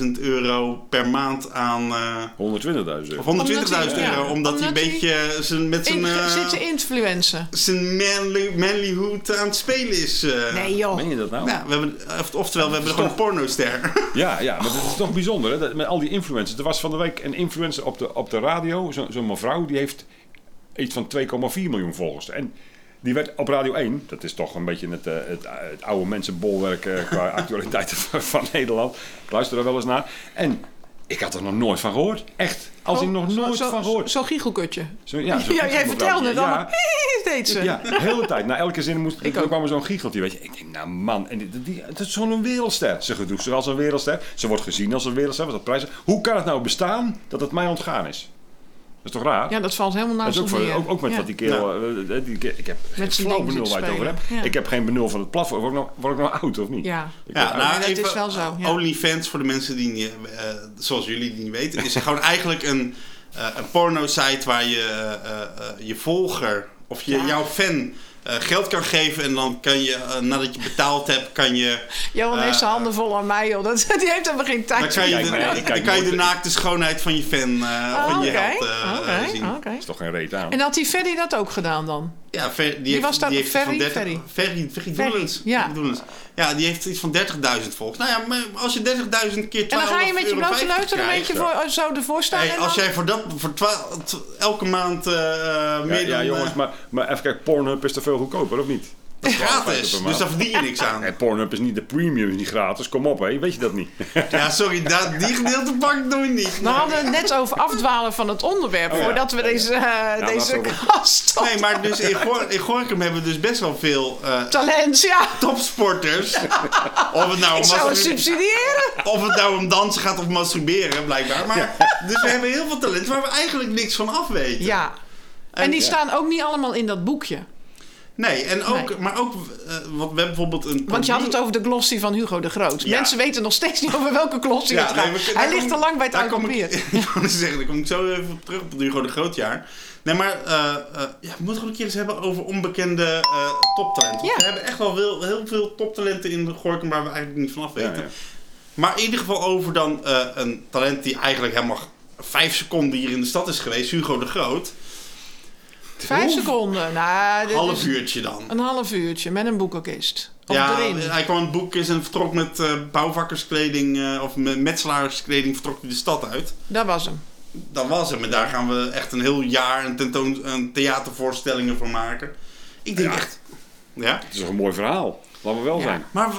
12.000 euro per maand aan... eh, 120.000 of euro. 120.000 Omdat hij- euro. ja, omdat hij een beetje eh, zijn, met zijn, In, eh, zitten influencen. zijn manly, manlyhood aan het spelen is. eh. Nee, joh. Meen je dat nou? Ja, we hebben, of- oftewel, we hebben gewoon een pornoster. Ja, ja, maar dat is toch bijzonder, hè? Dat, met al die influencers. Er was van de week een influencer op de, op de radio, zo- zo'n mevrouw, die heeft iets van 2,4 miljoen volgers. En die werd op Radio 1, dat is toch een beetje het, eh, het, het oude mensenbolwerk eh, qua actualiteiten van, Nederland. Ik luister er wel eens naar. En Ik had er nog nooit van gehoord. Echt. Als ik nog Oh, nooit zo- van gehoord. Zo'n giechelkutje. Zo, ja, zo- Ja, jij vertelde het ja, deed ze. Ja, de hele tijd. Na elke zin moest, Ik er kwam er zo'n giecheltje. Weet je. Ik denk, nou man, en die, die, het is zo'n wereldster. Ze gedoet zich als een wereldster. Ze wordt gezien als een wereldster. Wat dat prijs. Hoe kan het nou bestaan dat het mij ontgaan is? Dat is toch raar? Ja, dat valt helemaal Dat naast is ook, voor, ook, ook met Ja. wat die kerel... eh, eh, die, ik heb geen zijn flauw benul waar het over. Ja. Ik heb geen benul van het platform. Word ik nog, word ik nog oud of niet? Ja. Ik Ja, nou, dat even, is wel zo, ja. OnlyFans, voor de mensen die, niet, eh, zoals jullie die niet weten, is gewoon eigenlijk een, eh, een porno-site waar je eh, eh, eh, je volger of je, Ja. jouw fan eh, geld kan geven. En dan kan je, eh, nadat je betaald hebt, kan je, Johan heeft zijn Eh, handen vol aan mij, joh. Dat, die heeft helemaal geen tijd. dan kan je, de, ja, dan kan je de naakte schoonheid van je fan eh, Oh, van je held eh, eh, zien. oké. is toch geen reet aan. En had die Ferry dat ook gedaan dan? Ja, Fer, die, heeft, was dat? die heeft Ferry? van 30, Ferry? Ferry, Ferry Ferry, Doelens. ja. Ferry Doelens. Ja, die heeft iets van 30.000 volgers. Nou ja, maar als je 30.000 keer 12,50 En dan ga je met je blote neus er een beetje voor, oh, zo ervoor staan. Hey, en als dan- jij voor dat voor elke maand eh, Ja, meer ja, dan jongens, eh, maar, maar even kijken, Pornhub is toch veel goedkoper, of niet? Dat is gratis, dus daar verdien je niks aan. En Pornhub is niet de premium, is niet gratis. Kom op, hé. weet je dat niet? Ja, sorry, dat, die gedeelte pak ik nog niet. We hadden het net over afdwalen van het onderwerp, Oh ja. voordat we deze, eh, deze laten we- kast Nee, maar dus in, Gor in Gorkum hebben we dus best wel veel eh, Talent, ja. topsporters. Of het, nou Ik om zou het subsidiëren. of het nou om dansen gaat of masturberen, blijkbaar. Maar, Dus we hebben heel veel talent waar we eigenlijk niks van af weten. Ja. En die ja. staan ook niet allemaal in dat boekje. Nee, en ook, Nee. maar ook, eh, want we hebben bijvoorbeeld een... Want je had het over de glossy van Hugo de Groot. Ja. Mensen weten nog steeds niet over welke glossy Ja, het gaat. Hij ligt kom- te lang bij het kom ik-. Ik wou zeggen, daar kom ik zo even op terug op het Hugo de Grootjaar. Nee, maar eh, eh, ja, we moeten ook een keer eens hebben over onbekende eh, toptalenten. Ja. We hebben echt wel heel, heel veel toptalenten in de Gorkum waar we eigenlijk niet vanaf weten. Ja, ja. Maar in ieder geval over dan eh, een talent die eigenlijk helemaal vijf seconden hier in de stad is geweest. Hugo de Groot. Vijf seconden. Nou, dit Half is uurtje dan. Een half uurtje met een boekenkist. Of ja, erin. hij kwam het boek en vertrok met eh, bouwvakkerskleding eh, of met metselaarskleding vertrok hij de stad uit. Dat was hem. Dat was hem. En daar gaan we echt een heel jaar een, tentoon, een theatervoorstellingen van maken. Ik denk Ja. echt... Ja? Het is toch een mooi verhaal. Laten we wel Ja. zijn. Maar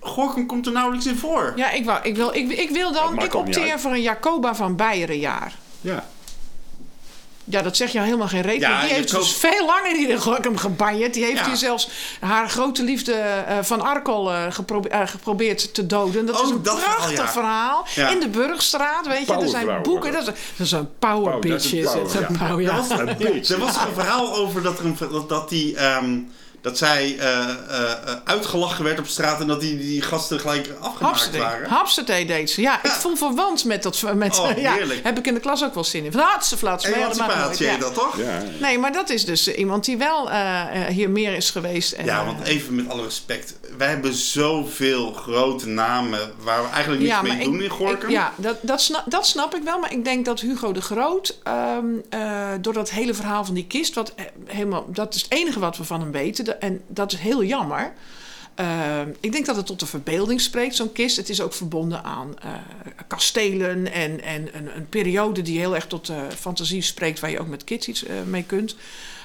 Gorkum komt er nauwelijks in voor. Ja, ik, wou, ik, wil, ik, ik wil dan, ik opteer voor een Jacoba van Beieren jaar. Ja. Ja, dat zeg je helemaal geen reden. Ja, die heeft dus veel langer hier in Gorkum gebanjerd. Die heeft Ja. hier zelfs haar grote liefde eh, van Arkel eh, geprobe- eh, geprobeerd te doden. Dat Oh, is een dat verhaal, prachtig ja. verhaal. Ja. In de Burgstraat, weet je. Er zijn boeken. Dat is, dat is een power Power, dat bitch. is een is power, Een. Er was, Een er een verhaal over dat, er een, dat, dat, die, ehm, dat zij eh, eh, eh, uitgelachen werd op straat en dat die, die gasten gelijk afgemaakt waren. Hapsete deed ze. Ja, ik voel verwant met dat. Met, Oh, ja, heerlijk. heb ik in de klas ook wel zin in. Van hartstikke flats. maar ja, dat Emancipatie ja. toch? Ja. Nee, maar dat is dus iemand die wel hier meer is geweest. En, Ja, want even met alle respect. Wij hebben zoveel grote namen waar we eigenlijk niks mee doen in Gorkum. ik- ja, dat, dat, snap, dat snap ik wel. Maar ik denk dat Hugo de Groot, ehm, eh, door dat hele verhaal van die kist, wat helemaal, dat is het enige wat we van hem weten. En dat is heel jammer. Ehm, ik denk dat het tot de verbeelding spreekt, zo'n kist. Het is ook verbonden aan eh, kastelen en, en een, een periode die heel erg tot de fantasie spreekt, waar je ook met kids iets eh, mee kunt.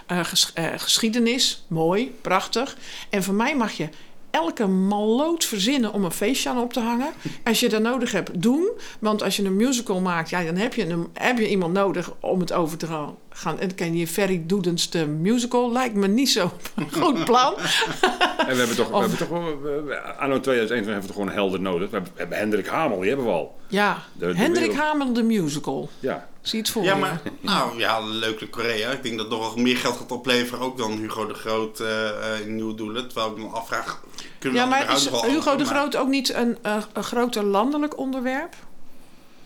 Eh, ges- eh, geschiedenis, mooi, prachtig. En voor mij mag je elke malloot verzinnen om een feestje aan op te hangen. Als je dat nodig hebt, doen. Want als je een musical maakt, ja, dan heb je, een, heb je iemand nodig om het over te gaan. En dan kan je Ferry Doedens de musical. Lijkt me niet zo een goed plan. En we hebben toch, we Of- hebben toch anno 2021 hebben we toch gewoon een helder nodig. We hebben, we hebben Hendrik Hamel, die hebben we al. Ja, De- de Hendrik wereld- Hamel de musical. Ja. Zie het voor Ja, je? maar nou ja, leuk Korea. Ik denk dat het nog meer geld gaat opleveren ook dan Hugo de Groot eh, eh, in nieuwe doelen. Terwijl ik me afvraag, kunnen Ja, we maar überhaupt is Hugo de? Groot ook niet een, eh, een groter landelijk onderwerp?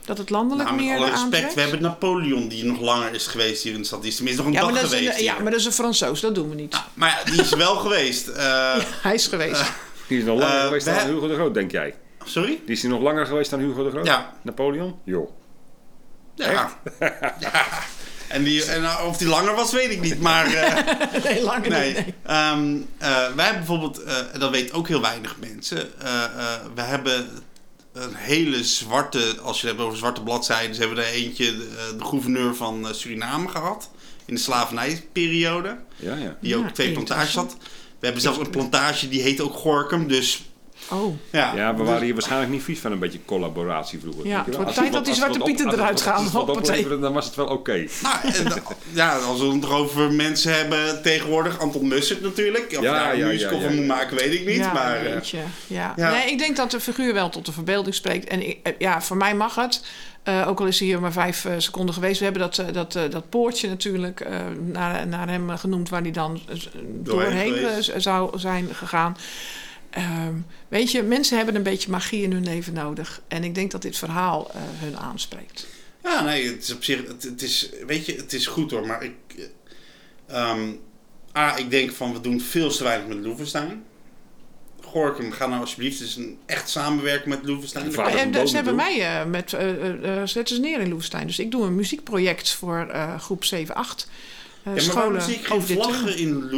Dat het landelijk Nou, met meer alle respect, aantrekt? we hebben Napoleon die nog langer is geweest hier in de stad. Die is tenminste nog een ja, maar dag dat is geweest een, ja, maar dat is een Fransoos. Dat doen we niet. Maar ja, die is wel geweest. Eh, Hij is geweest. Die is nog langer geweest we dan Hugo de Groot, denk jij? Sorry? Die is die nog langer geweest dan Hugo de Groot? Ja. Napoleon? Joh. Ja. ja. En, die, en uh, of die langer was, weet ik niet. Maar eh, nee, langer nee. niet. Nee. Ehm, eh, wij hebben bijvoorbeeld, eh, en dat weten ook heel weinig mensen. eh, eh, we hebben een hele zwarte, als je het hebt over zwarte bladzijden, hebben we er eentje, de, eh, de gouverneur van eh, Suriname gehad. In de slavernijperiode. Ja, ja. Die ook Ja, twee plantages had. We hebben zelfs een plantage die heet ook Gorkum. Dus Oh, Ja, Ja, we dus- waren hier waarschijnlijk niet vies van een beetje collaboratie vroeger. Ja, Weet je wel? het wordt Als tijd het dat die Zwarte Pieten op- eruit gaan, Dan was het wel oké. Nou, ja, als we het nog over mensen hebben tegenwoordig, Anton Mussert natuurlijk. Of Ja, daar een ja, musical ja, van moet maken, weet ik niet. ja, maar eh. Ja. ja. Nee, ik denk dat de figuur wel tot de verbeelding spreekt. En ik- eh, ja, voor mij mag het. Eh, ook al is hij hier maar vijf seconden geweest. We hebben dat, dat, dat poortje natuurlijk eh, naar, naar hem genoemd... waar hij dan doorheen zou zijn gegaan. Ehm, weet je, mensen hebben een beetje magie in hun leven nodig. En ik denk dat dit verhaal eh, hun aanspreekt. ja, nee, het is op zich, het, het is, weet je, het is goed hoor. Maar ik, ehm, A, ik denk van we doen veel te weinig met Loevestein. Gorkum, ga nou alsjeblieft eens een echt samenwerken met Loevestein. Het en ze hebben mij eh, met eh, zetten ze neer in Loevestein. Dus ik doe een muziekproject voor groep 7-8. Eh, Ja, maar waarom scholen zie ik geen vlaggen in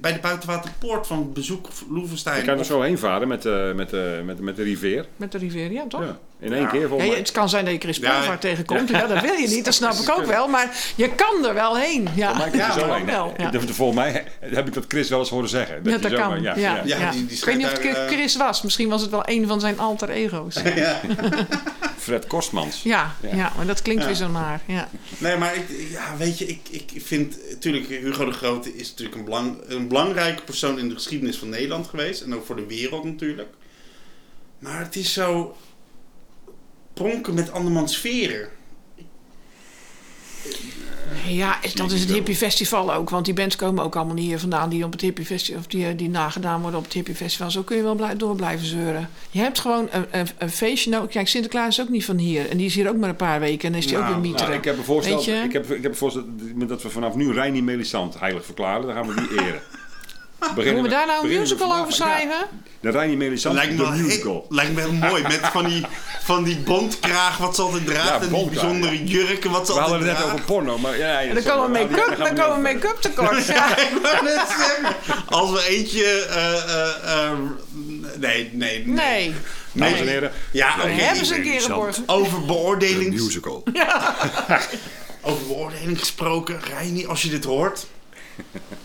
bij de buitenwaterpoort van bezoek Loevestein? Je kan er zo heen varen met, eh, met, eh, met, met de rivier. Met de Riviera, toch? Ja, in één Ja. keer Ja, volgens mij. het kan zijn dat je Chris Ja. Tegenkomt. Ja, dat wil je niet, dat snap ik ook wel. Maar je kan er wel heen. Ja, ja, er zo heen. wel. Ja. Volgens mij heb ik dat Chris wel eens horen zeggen. Ja, dat zo- kan. Ja, ja, Ja, die- die ik weet niet of het eh, Chris was. Misschien was het wel een van zijn alter ego's. Ja, ja. Fred Kostmans. ja, Ja. maar dat klinkt Ja. weer zo naar. Ja. Nee, maar ik, ja, weet je, ik, ik vind... Natuurlijk, Hugo de Grote is natuurlijk een, belang, een belangrijke persoon in de geschiedenis van Nederland geweest. En ook voor de wereld natuurlijk. Maar het is zo... Pronken met andermans sferen. Ja, dat is het Hippie Festival ook. Want die bands komen ook allemaal niet hier vandaan die op het Hippie Festival of die, eh, die nagedaan worden op het Hippie Festival. Zo kun je wel blij, door blijven zeuren. Je hebt gewoon een, een, een feestje nodig. Kijk, Sinterklaas is ook niet van hier. En die is hier ook maar een paar weken. En dan is die ook Nou, weer Nou, mieterig. ik heb een voorstel, ik heb, ik heb een voorstel dat we vanaf nu Reini Melisant heilig verklaren. Dan gaan we die eren. Moeten we daar nou een we musical over schrijven? Ja, de Reini Melisant, Lijkt me, de wel heel- musical. lijkt me heel mooi. Met van die, van die bondkraag wat ze altijd draagt. Ja, en die bijzondere jurken wat ze We hadden altijd het net draagt. over porno, maar ja, En dan komen we make-up, dan komen we make-up tekort. Ja. Ik wou net zeggen, Als we eentje... eh, eh, eh, nee, nee, nee. Nee. Dames en heren, Ja, oké. hebben ze een keer geborgen. Over beoordeling, musical. over beoordeling gesproken. Reini, als je dit hoort.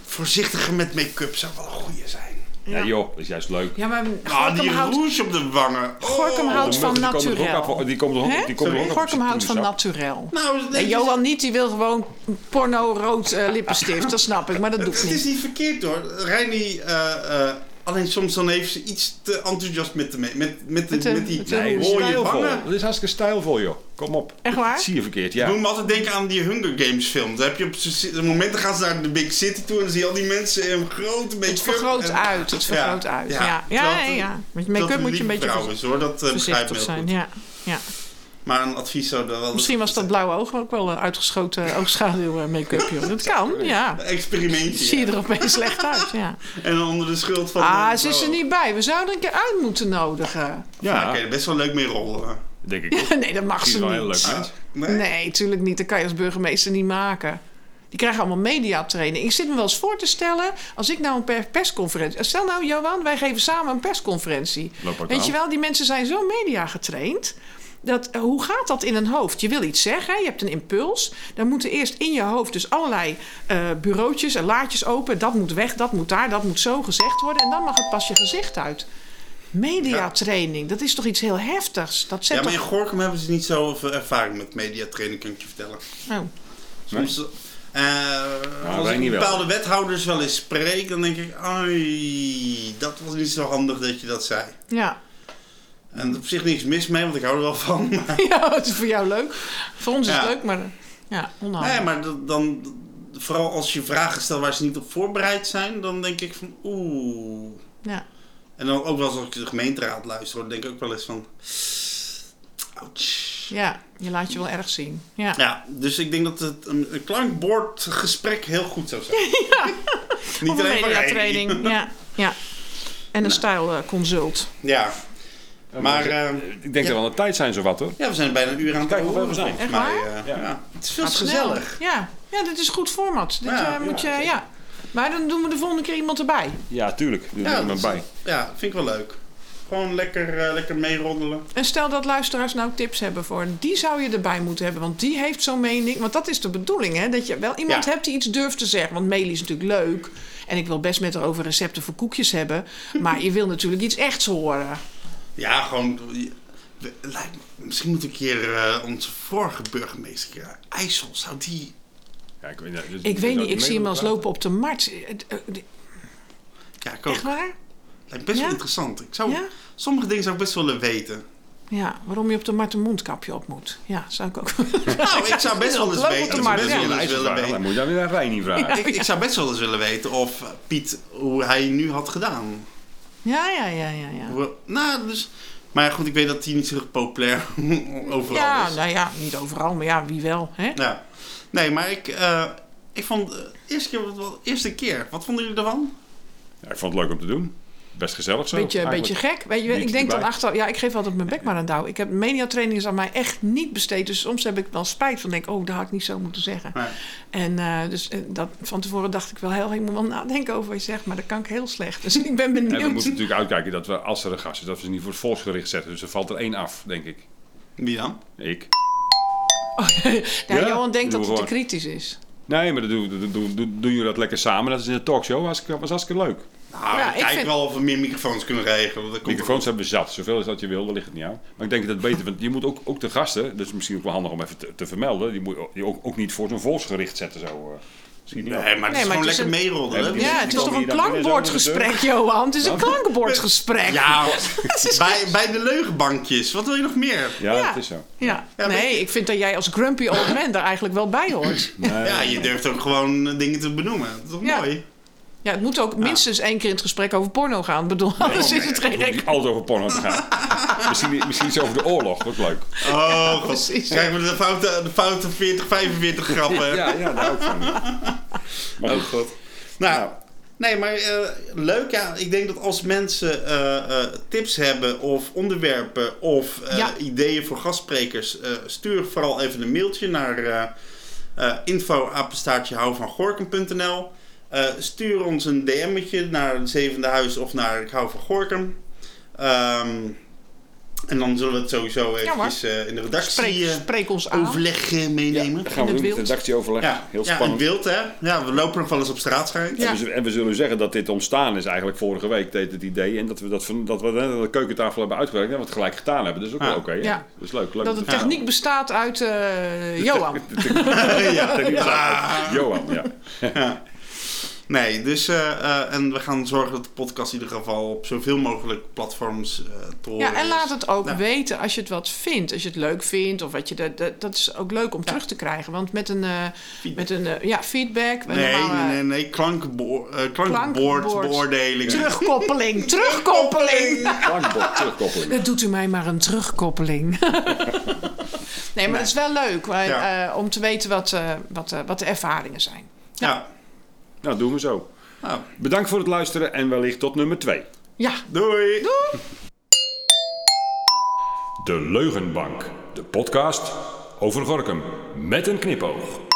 Voorzichtiger met make-up zou wel een goeie zijn. Ja joh, dat is juist leuk. Ja, maar Ah, die houdt, rouge op de wangen. Oh. Gorkum houdt van er naturel. af- Die komen er ook, die komen er Gorkum houdt van naturel. Nou, Nee, Johan niet, die wil gewoon porno-rood eh, lippenstift. Dat snap ik, maar dat doet Het is niet. niet verkeerd hoor. Reini, eh, eh, alleen soms dan heeft ze iets te enthousiast met, de, me- met, met, de, Met de- met die met de Nee, stijlvol. wangen. Dat is hartstikke stijlvol joh. Kom op. Echt waar? Dat zie je verkeerd, Ik ja. moet me altijd denken aan die Hunger Games film. Dan heb je op zo'n moment dan gaan ze naar de Big City toe en dan zie je al die mensen in een grote make-up. Het vergroot en- uit, het vergroot Ja, uit. ja. Ja, ja, ja. Met make-up moet je een beetje vrouw is hoor, dat eh, begrijp ik zijn. Ja, ja. Maar een advies zou er wel... Misschien was dat blauwe oog ook wel een uitgeschoten oogschaduw eh, make-up. Joh. Dat kan, ja. Experimentje. Zie je ja. er opeens slecht uit, ja. En dan onder de schuld van... Ah, ze is er niet bij. We zouden een keer uit moeten nodigen. Ja, Ja, oké, best wel leuk mee rollen. denk ik ook. Nee, dat mag ze wel heel leuk niet. Nee? Nee, tuurlijk niet. Dat kan je als burgemeester niet maken. Die krijgen allemaal mediatraining. Ik zit me wel eens voor te stellen, als ik nou een per- persconferentie... Stel nou, Johan, wij geven samen een persconferentie. Weet je wel, die mensen zijn zo media getraind. Dat, eh, hoe gaat dat in een hoofd? Je wil iets zeggen, je hebt een impuls. Dan moeten eerst in je hoofd dus allerlei eh, bureautjes en laadjes open. Dat moet weg, dat moet daar, dat moet zo gezegd worden. En dan mag het pas je gezicht uit. Mediatraining, dat is toch iets heel heftigs? Dat zet Ja, maar in toch... Gorkum hebben ze niet zoveel ervaring met mediatraining, kan ik je vertellen. Oh. Soms, eh, als wij ik wel. bepaalde wethouders wel eens spreek, dan denk ik, ai, dat was niet zo handig dat je dat zei. Ja. En op zich niks mis mee, want ik hou er wel van. Maar, ja, het is voor jou leuk. Voor ons is het Ja. leuk, maar ja, onhandig. nee, maar dan, vooral als je vragen stelt waar ze niet op voorbereid zijn, dan denk ik van, oeh. Ja. En dan ook wel eens als ik de gemeenteraad luister, dan denk ik ook wel eens van, ouch. ja, je laat je wel erg zien. Ja. Ja, dus ik denk dat het een, een klankbordgesprek heel goed zou zijn. Niet Of een alleen maar mediatraining. Ja, ja. En een stijlconsult. Ja, Ja, maar maar eh, ik denk dat we aan de tijd zijn zo wat hoor. ja, we zijn bijna een uur aan het Kijk hoeveel we zijn. Echt waar? eh, Ja. ja. Het is veel Gaat te snel. gezellig. Ja. ja, dit is een goed format. Dit Ja, eh, moet je, ja. Maar dan doen we de volgende keer iemand erbij. Ja, tuurlijk. Doe Ja, er dat maar is- bij. ja, vind ik wel leuk. Gewoon lekker, eh, lekker meeroddelen. En stel dat luisteraars nou tips hebben voor, die zou je erbij moeten hebben. Want die heeft zo'n mening. Want dat is de bedoeling, hè? Dat je wel iemand Ja. hebt die iets durft te zeggen. Want Melie is natuurlijk leuk. En ik wil best met haar over recepten voor koekjes hebben. Maar je wil natuurlijk iets echts horen. Ja, gewoon... we- lijkt me- Misschien moet ik hier eh, onze vorige burgemeester, ja, IJssel, zou die... Ja, ik weet, niet, dus- Ik weet niet, ik zie hem als lopen op de markt. Eh, eh, eh, Ja, ik ook. Echt waar? Lijkt best Ja? wel interessant. Ik zou, Ja? Sommige dingen zou ik best willen weten. Ja, waarom je op de markt een mondkapje op moet. Ja, zou ik ook. Nou, ik zou best wel eens Leuk op de weten. Ik zou markt, best ja. wel eens willen weten. Dan moet je dan weer naar Rijn niet vragen. Ik, ik zou best wel eens willen weten of eh, Piet, hoe hij nu had gedaan. Ja, ja, ja, ja. ja. Nou, dus... Maar goed, ik weet dat hij niet zo populair overal Ja, is. nou ja, niet overal, maar ja, wie wel, hè? Ja. Nee, maar ik, eh, ik vond... de eerste keer, wat- wat- eerste keer, wat vonden jullie ervan? Ja, ik vond het leuk om te doen. Best gezellig zo. Beetje, beetje gek. Weet je, ik denk dan achter, ja, ik geef altijd mijn bek maar aan douw. Ik heb mediatraining is aan mij echt niet besteed. Dus soms heb ik wel spijt van, denk, oh, dat had ik niet zo moeten zeggen. Nee. En eh, dus eh, dat, van tevoren dacht ik wel heel, ik moet wel nadenken over wat je zegt, maar dat kan ik heel slecht. Dus ik ben En we benieuwd. moeten natuurlijk uitkijken dat we, als er een gast is, dat we ze niet voor het volksgericht zetten. Dus er valt er één af, denk ik. Wie dan? Ik. ja, Ja? Johan denkt dat het te kritisch is. Nee, maar dan doen, doen, doen, doen, doen jullie dat lekker samen. Dat is in de talkshow. Was, was hartstikke leuk. Nou, Ja, kijk vind- wel of we meer microfoons kunnen regelen. Dat komt Microfoons hebben we zat. Zoveel als dat je wil, daar ligt het niet aan. Maar ik denk dat het beter want Je moet ook, ook de gasten, dat is misschien ook wel handig om even te, te vermelden. Die moet je ook, ook niet voor zo'n volksgericht zetten. Zo, eh. Misschien niet. Nee, maar het Nee, is maar gewoon het is lekker meeroddelen. Ja, Ja, het is toch een klankbordgesprek, Johan? Het is een klankbordgesprek. Ja, bij, bij de leugenbankjes. Wat wil je nog meer? Ja, Ja. dat is zo. Ja. Ja, maar Nee, ik vind dat jij als grumpy old man daar eigenlijk wel bij hoort. Ja, je durft ook gewoon dingen te benoemen. Dat is toch Ja. mooi? Ja, het moet ook minstens één keer in het gesprek over porno gaan. Ik bedoel, anders is het geen niet altijd over porno te gaan. misschien, misschien iets over de oorlog, ook leuk. Oh, god. Precies. Kijk maar de foute, de foute 40, 45 grappen. Ja, ja, daar ook van. Maar Oh goed. god. Nou, nee, maar eh, leuk. Ja, ik denk dat als mensen eh, eh, tips hebben of onderwerpen of eh, Ja. ideeën voor gastsprekers, eh, stuur vooral even een mailtje naar eh eh info van Eh, stuur ons een DM'tje naar het Zevende Huis of naar Ik hou van Gorkum. Ehm, en dan zullen we het sowieso eventjes eh, in de redactie Spreek, eh, spreek ons overleg meenemen. Dan gaan we In met wild. redactieoverleg. Ja, Heel ja, in spannend. wild hè. Ja, we lopen nog wel eens op straat schijnt. Ja. En, we, zullen- en we zullen zeggen dat dit ontstaan is eigenlijk vorige week, deed het idee. En dat we dat, van, dat we de keukentafel hebben uitgewerkt en we het gelijk gedaan hebben. Dus ook Ja. wel oké. Ja. Dat is leuk. leuk Dat de techniek bestaat uit eh, Johan. ja. Techniek is uit. Johan, ja. Nee, dus eh, eh, en we gaan zorgen dat de podcast in ieder geval op zoveel mogelijk platforms eh te horen Ja, en is. laat het ook Ja. weten als je het wat vindt. Als je het leuk vindt of wat je dat, dat, dat is ook leuk om terug te krijgen. Want met een, eh, met een ja, feedback, Nee, nee, nee, nee, eh, Klankbord. klankenboordbeoordeling. terugkoppeling, terugkoppeling. Klankbord, terugkoppeling. Dat doet u mij maar een terugkoppeling. nee, maar het is wel leuk Ja. eh, om te weten wat, eh, wat, eh, wat de ervaringen zijn. Ja. Nou, doen we zo. Nou, Bedankt voor het luisteren en wellicht tot nummer 2. Ja, doei. De Leugenbank. De podcast over Gorkum. Met een knipoog.